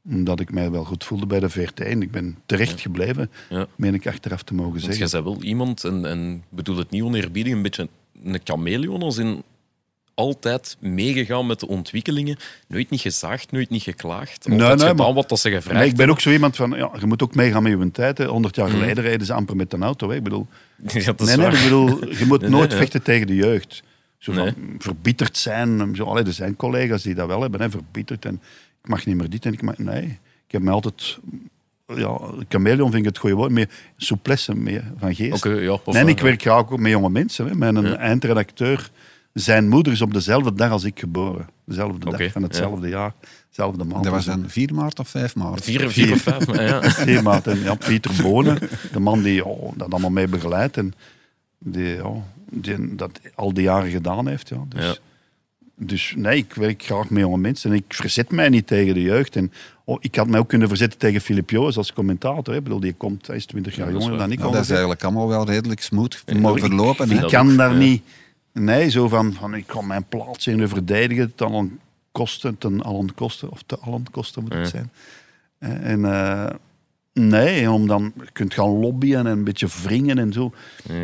Omdat ik mij wel goed voelde bij de VRT. En ik ben terecht gebleven, Ja. meen ik achteraf te mogen Want zeggen. jij bent wel iemand, en, en ik bedoel het niet oneerbiedig, een beetje een chameleon, als in altijd meegegaan met de ontwikkelingen. Nooit niet gezaagd, nooit niet geklaagd. Nee, nee, gedaan maar- wat dat ze gevraagd Nee, ik ben ook zo iemand van, ja, je moet ook meegaan met je tijd. hè. 100 jaar Mhm. geleden reden ze amper met een auto. Hè. Ik bedoel. Ja, nee, nee, ik bedoel, je moet nooit vechten tegen de jeugd. Zo van, verbitterd zijn. Zo, allee, er zijn collega's die dat wel hebben, hè, verbitterd. En ik mag niet meer dit en ik mag... Nee, ik heb me altijd... Ja, chameleon vind ik het goede woord. Meer souplesse, meer van geest. Oké, ja, of, nee, en ik werk graag ook met jonge mensen. Hè. Mijn Ja. eindredacteur, zijn moeder is op dezelfde dag als ik geboren. Dezelfde dag van hetzelfde jaar, dezelfde maand. Dat was dan 4 maart of 5 maart? Vier, vier of vijf, maar ja. Vier maand. En ja, Pieter Bonen, de man die oh, dat allemaal mee begeleidt en die, ja, die dat al die jaren gedaan heeft. Ja. Dus, Ja. dus nee, ik werk graag met jonge mensen en ik verzet mij niet tegen de jeugd. En, oh, ik had mij ook kunnen verzetten tegen Filip Joos als commentator. Hè. Ik bedoel, die komt, hij is 20 jaar Ja, jonger dan ik. Nou, dat is eigenlijk allemaal wel redelijk smooth Maar ik- verlopen. ik kan ook, daar ja. niet... Nee, zo van, van ik kan mijn plaats in verdedigen. Dan kosten, ten allen kosten, of te allen kosten moet het Ja. zijn. Eh, En eh, nee, om dan je kunt gaan lobbyen en een beetje wringen en zo.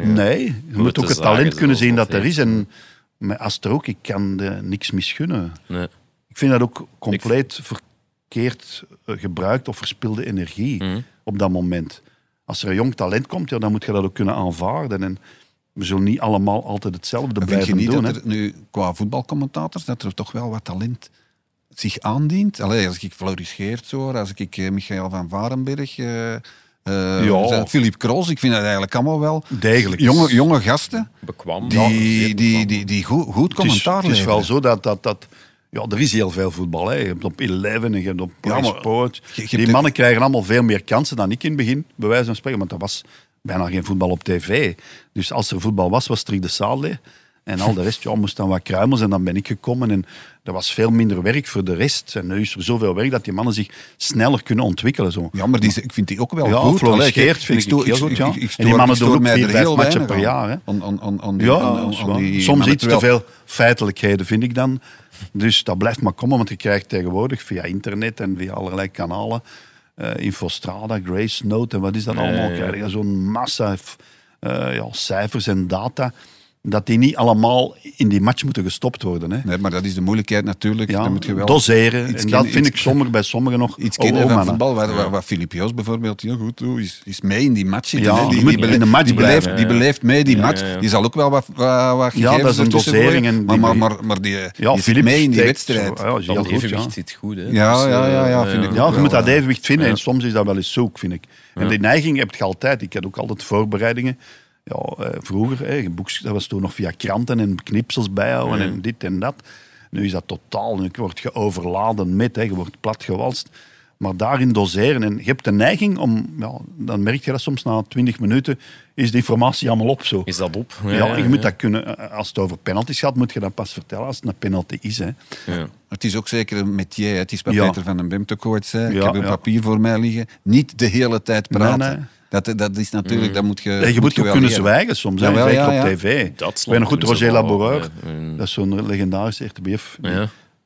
Nee, je moet ook het talent kunnen zien dat dat er is. En met Astor ook, ik kan de, niks misgunnen. Nee. Ik vind dat ook compleet verkeerd eh, gebruikt of verspilde energie Mhm. op dat moment. Als er een jong talent komt, ja, dan moet je dat ook kunnen aanvaarden. En we zullen niet allemaal altijd hetzelfde Maar vind je blijven niet doen. dat hè. er nu, qua voetbalcommentators, dat er toch wel wat talent zich aandient? Allee, als ik Floris Geert zo hoor, als ik eh, Michael van Varenberg... eh eh, Ja. Philip Kroos, ik vind dat eigenlijk allemaal wel Degelijk. jonge, jonge gasten Bekwaam. die, Ja, die, die, die goed, goed Het is, commentaar het is wel zo dat, dat, dat... Ja, er is heel veel voetbal. Hè. Je hebt op Eleven en je hebt op Ja, maar Sport. je- je Die mannen krijgen allemaal veel meer kansen dan ik in het begin, bij wijze van spreken. Want er was bijna geen voetbal op tv. Dus als er voetbal was, was Strik de Sade. En al de rest ja, moest dan wat kruimels. En dan ben ik gekomen. En er was veel minder werk voor de rest. En nu is er zoveel werk dat die mannen zich sneller kunnen ontwikkelen. Zo. Ja, maar die, ik vind die ook wel Ja, goed. Geert vind ik stoor- heel goed, ja. ik- ik En die mannen ik doen ook vier, er vijf matchen per jaar, hè. Die, Ja, dat die soms iets te veel feitelijkheden vind ik dan. Dus dat blijft maar komen, want je krijgt tegenwoordig via internet en via allerlei kanalen, eh Infostrada, Grace Note en wat is dat allemaal, ja. krijg je zo'n massa eh, ja, cijfers en data, dat die niet allemaal in die match moeten gestopt worden. Hè. Nee, maar dat is de moeilijkheid natuurlijk. Ja, Dan moet je wel doseren. iets En dat vind iets- ik sommige, bij sommigen nog iets oh, kennen oh, van mannen. voetbal. Waar, waar, waar Filip Joos bijvoorbeeld heel goed doet, is, is mee in die match. Ja, die, die, in de match die, beleeft, ja. die beleeft mee die Ja, match. ja, ja. Die zal ook wel wat, wat, wat Ja, dat is een dosering en Maar, die- maar, maar, maar die, Ja, die zit Filip mee in die wedstrijd. zo, ja, Dat goed, evenwicht ja. zit goed. Hè. Ja, Dus, ja, ja, ja, eh, vind ik. Ja, je wel, moet dat ja. evenwicht vinden Ja. en soms is dat wel eens zoek, vind ik. En die neiging heb je altijd. Ik had ook altijd voorbereidingen. Ja, eh, vroeger, hè, boeks, dat was toen nog via kranten en knipsels bijhouden en dit en dat. Nu is dat totaal. Nu word je overladen met, hè, je wordt platgewalst. Maar daarin doseren. En je hebt de neiging om, ja, dan merk je dat soms na 20 minuten, is de informatie allemaal op zo. Is dat op? Ja, je moet dat kunnen. eh, Als het over penalties gaat, moet je dat pas vertellen als het een penalty is. Hè. Ja. Het is ook zeker een métier. hè. Het is wat Ja. Peter van den ook ooit zei. ik heb een ja. papier voor mij liggen. Niet de hele tijd praten. Nee, nee. Dat, dat is natuurlijk, dat moet je. Ja, je moet moet ook wel kunnen zwijgen soms, zeker ja, op ja. tv. Dat Ik ben nog goed, Roger wel, Laboureur, ja. En- dat is zo'n legendarische RTBF.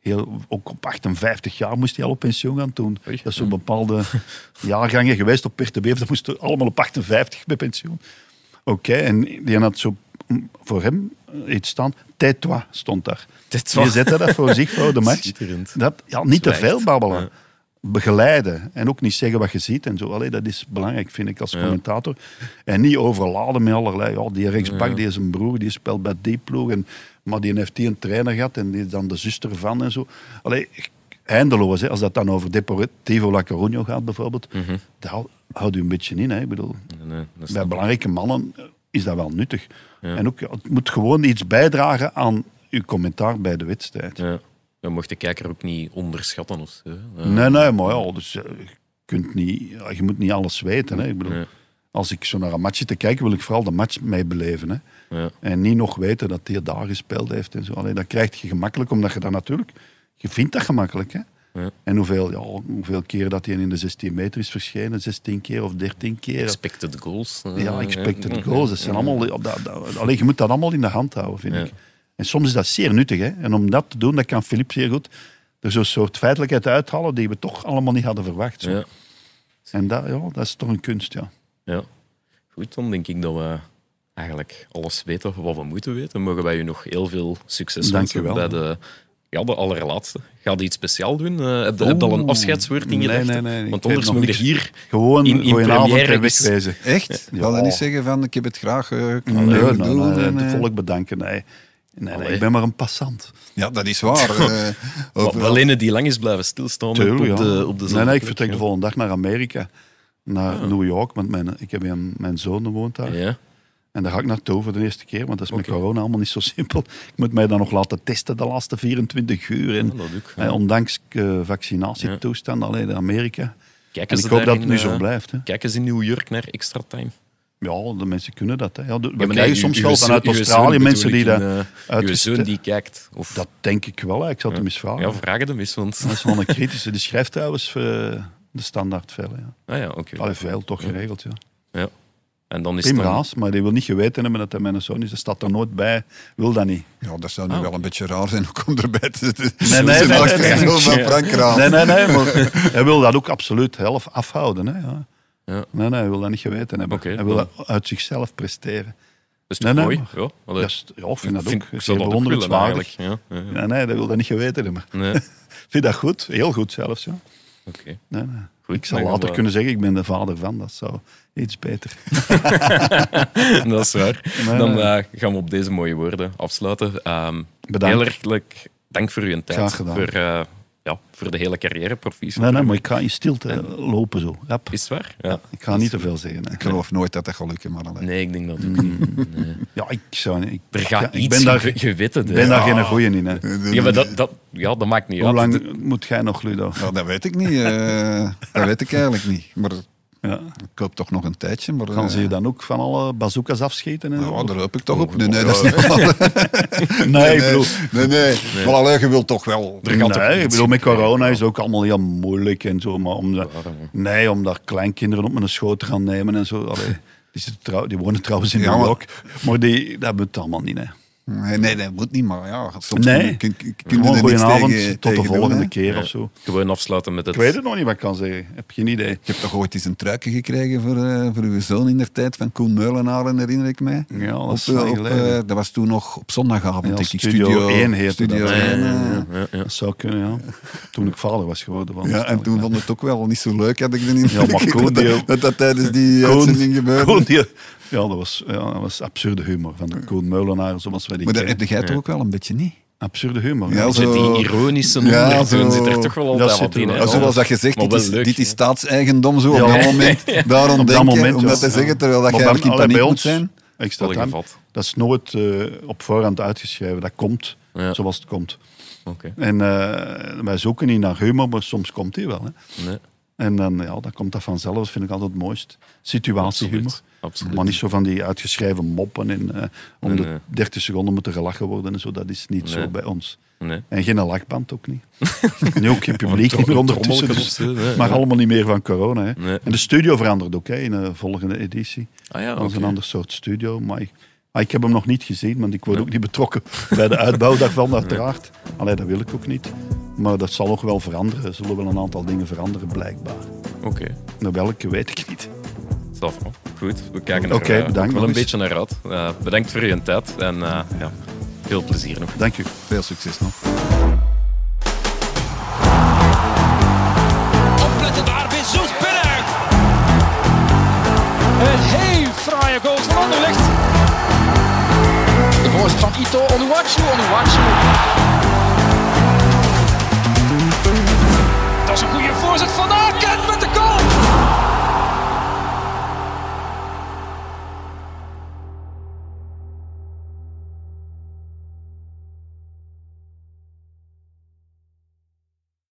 Heel, ook op 58 jaar moest hij al op pensioen gaan toen. Oei. Dat is zo'n bepaalde jaargangen geweest op RTBF, dat moesten allemaal op 58 bij pensioen. Oké, en die had zo mm, voor hem iets staan. Tais-toi stond daar. Tais-toi. Die zette dat voor zich voor de match. Dat, ja, niet te veel babbelen. Ja. Begeleiden. En ook niet zeggen wat je ziet en zo. Allee, dat is belangrijk, vind ik, als Ja. commentator. En niet overladen met allerlei. Ja, die rechtsbak, die is een broer, die speelt bij die ploeg. En, maar die heeft die een trainer gehad en die is dan de zuster van en zo. Allee, eindeloos. Hè. Als dat dan over Deportivo La Coruña gaat, bijvoorbeeld. Dat hou- houdt u een beetje in. Hè. Ik bedoel, Nee, nee, bij belangrijke mannen is dat wel nuttig. Ja. En ook, ja, het moet gewoon iets bijdragen aan uw commentaar bij de wedstrijd. Ja. Je mocht de kijker ook niet onderschatten. Of zo. Nee, nee, maar ja, dus, eh, je, kunt niet, je moet niet alles weten. Hè. Ik bedoel, Nee. Als ik zo naar een match zit te kijken, wil ik vooral de match mee beleven. Hè. Ja. En niet nog weten dat hij daar gespeeld heeft. En zo. Allee, dat krijg je gemakkelijk, omdat je dat natuurlijk... Je vindt dat gemakkelijk. Hè. Ja. En hoeveel, ja, hoeveel keer dat hij in de 16 meter is verschenen, 16 keer of 13 keer. Expected goals. eh, Ja, expected ja. goals. Dat zijn allemaal, op dat, dat, alleen, je moet dat allemaal in de hand houden, vind ik. En soms is dat zeer nuttig. Hè? En om dat te doen, dat kan Filip zeer goed. Er zo'n soort feitelijkheid uithalen die we toch allemaal niet hadden verwacht. Zo. Ja. En dat, ja, dat is toch een kunst, ja. Ja. Goed, dan denk ik dat we eigenlijk alles weten wat we moeten weten. Mogen wij u nog heel veel succes wensen bij de, ja, de allerlaatste. Ga je iets speciaal doen? Eh, heb je, heb je al een afscheidswoord in Nee, gedachten? nee, nee, ik Want anders moet je hier... Gewoon In- in première en is- wegwezen. Echt? Ja. Wil niet zeggen van ik heb het graag eh Nee, kunnen nee, doen nee, en, het eh, volk bedanken. Nee. Nee, ik ben maar een passant. Ja, dat is waar. eh, overal. Wel ene die lang is blijven stilstaan Tuurlijk, op ja. de, op de nee, nee, ik vertrek ja. de volgende dag naar Amerika. Naar New York, want mijn, ik heb een, mijn zoon woont daar. Ja. En daar ga ik naartoe voor de eerste keer, want dat is met corona allemaal niet zo simpel. Ik moet mij dan nog laten testen de laatste 24 uur. En, ook, eh, ondanks uh, vaccinatietoestand, alleen in Amerika. Kijken En ze ik hoop dat het nu in, zo blijft. Hè. Kijken ze in New York naar extra time? Ja, de mensen kunnen dat. Hè. Ja, de- we maar krijgen nee, soms uw- wel vanuit uw Australië mensen die dat eh, Uw zoon die kijkt. Of, Dat denk ik wel. hè. Ik zal het hem eens vragen. ja, vraag het hem eens, want... Dat is wel een kritische. Die schrijft trouwens eh, de standaard veel. Ja. Ah ja, oké. Allee, veel, toch geregeld. Ja. Ja. En dan is dan- Raas, maar die wil niet geweten hebben dat hij mijn zoon is. Dat staat er nooit bij. Wil dat niet. Ja, dat zou nu wel een beetje raar zijn om erbij te zitten. Nee, nee, nee, nee, nee. Nee, nee, nee. Maar hij wil dat ook absoluut zelf afhouden. Hè, ja. Nee, nee, hij wil dat niet geweten hebben. Hij wil dat uit zichzelf presteren. Dat is Nee, toch nee, mooi? maar- Ja, Dat is, ja, ik vind dat vind- ook ik dat bewonderenswaardig. Ja, ja, ja. Nee, nee, hij wil dat niet geweten hebben. Nee, vind dat goed. Heel goed zelfs. Ja. oké. Nee, nee. Goed, ik zal later kunnen zeggen, ik ben de vader van. Dat zou iets beter. dat is waar. Nee, Dan eh, gaan we op deze mooie woorden afsluiten. Ehm, Bedankt. Heel erg dank voor uw tijd. Graag gedaan. Voor, eh, ja, voor de hele carrière, proficiat. Nee, nee, maar ik ga in stilte lopen zo. Is het waar? Ja. Ik ga niet te veel zeggen. hè. Ik geloof nooit dat dat gaat lukken, maar alleen. Nee, ik denk dat ook niet. Nee. Ja, ik zou niet. Ik, Er gaat ja, iets, ik ben daar, het. ik ben daar geen goeie in. Hè. Ja, maar dat, dat, ja, dat maakt niet Hoe uit. lang moet jij nog, Ludo? Ja, dat weet ik niet. eh, dat weet ik eigenlijk niet. Maar Ja. ik hoop toch nog een tijdje. Maar, Gaan eh, ze je dan ook van alle bazookas afschieten? En zo? Ja, daar hoop ik toch op. Nee, nee, dat is niet waar. nee, ik Nee, bedoel... nee, nee. Maar alleen, je wilt toch wel... Er gaat Nee, ik bedoel, met corona is het ook allemaal heel moeilijk en zo. Maar om, de- nee, om daar kleinkinderen op mijn schoot te gaan nemen en zo. Allee, die, trouw, die wonen trouwens in Ja, New maar- York. Maar die, dat moet allemaal niet. Hè. Nee, nee, dat moet niet, maar ja, soms Nee, kun, kun, kun je er niks tegen, tot de tegen volgende keer Ja. of zo. Gewoon afsluiten met het... Ik weet het nog niet wat ik kan zeggen. Heb geen idee. Je hebt toch ooit eens een truikje gekregen voor, eh, voor uw zoon in der tijd van Koen Meulenaren, herinner ik mij? Ja, dat Op, is eh, op, geleden. eh, dat was toen nog op zondagavond, Ja, denk ik. Studio 1 heette Studio dat. Ja, ja, 1, eh. ja, ja, ja. Dat zou kunnen, ja. Toen ik vader was geworden. Van Ja, en toen vond het ook wel niet zo leuk, had ik de indruk. Ja, maar Koen, die- dat, dat dat tijdens die uitzending gebeurde. Koen, die- ja, dat was, ja, dat was absurde humor van de Koen Meulenaar, zoals wij die maar dat heb jij toch ook wel een beetje niet? Absurde humor. Ja, zo- die ironische Ja, zo- zit er toch wel Dat altijd in. hè. Zoals dat je zegt, dit is, leuk, dit is staatseigendom zo, Ja. op dat moment. Daarom Op dat denken, moment, om ja. dat te zeggen, terwijl dat je eigenlijk in paniek moet ons- zijn. Gevat. dat is nooit eh, op voorhand uitgeschreven. Dat komt Ja. zoals het komt. Oké. En eh, wij zoeken niet naar humor, maar soms komt die wel. Hè. Nee, En dan, ja, dan komt dat vanzelf. Dat vind ik altijd het mooist. Situatiehumor. Absoluut. Maar niet zo van die uitgeschreven moppen. En, eh, om Nee, de nee. 30 seconden moeten gelachen worden en zo. Dat is niet Nee. zo bij ons. Nee. En geen lachband ook niet. nu ook geen publiek trom- meer ondertussen. Dus, maar allemaal niet meer van corona. Hè. En de studio verandert ook hè, in de volgende editie. Ah ja, Dat is een ander soort studio. Maar ik, maar ik heb hem nog niet gezien, want ik word ook niet betrokken bij de uitbouw daarvan, uiteraard. Allee, dat wil ik ook niet. Maar dat zal nog wel veranderen. Er zullen wel een aantal dingen veranderen, blijkbaar. Oké. Nou, welke weet ik niet. Zelf wel goed. We kijken okay, eh, wel een beetje naar uit. Eh, bedankt voor je tijd en eh, ja, veel plezier nog. Dank u. Veel succes nog. Opletten daar bij Zoesberg. Een heel fraaie goal van Anderlecht. De voorzet van Ito on the watch. Dat is een goede voorzet van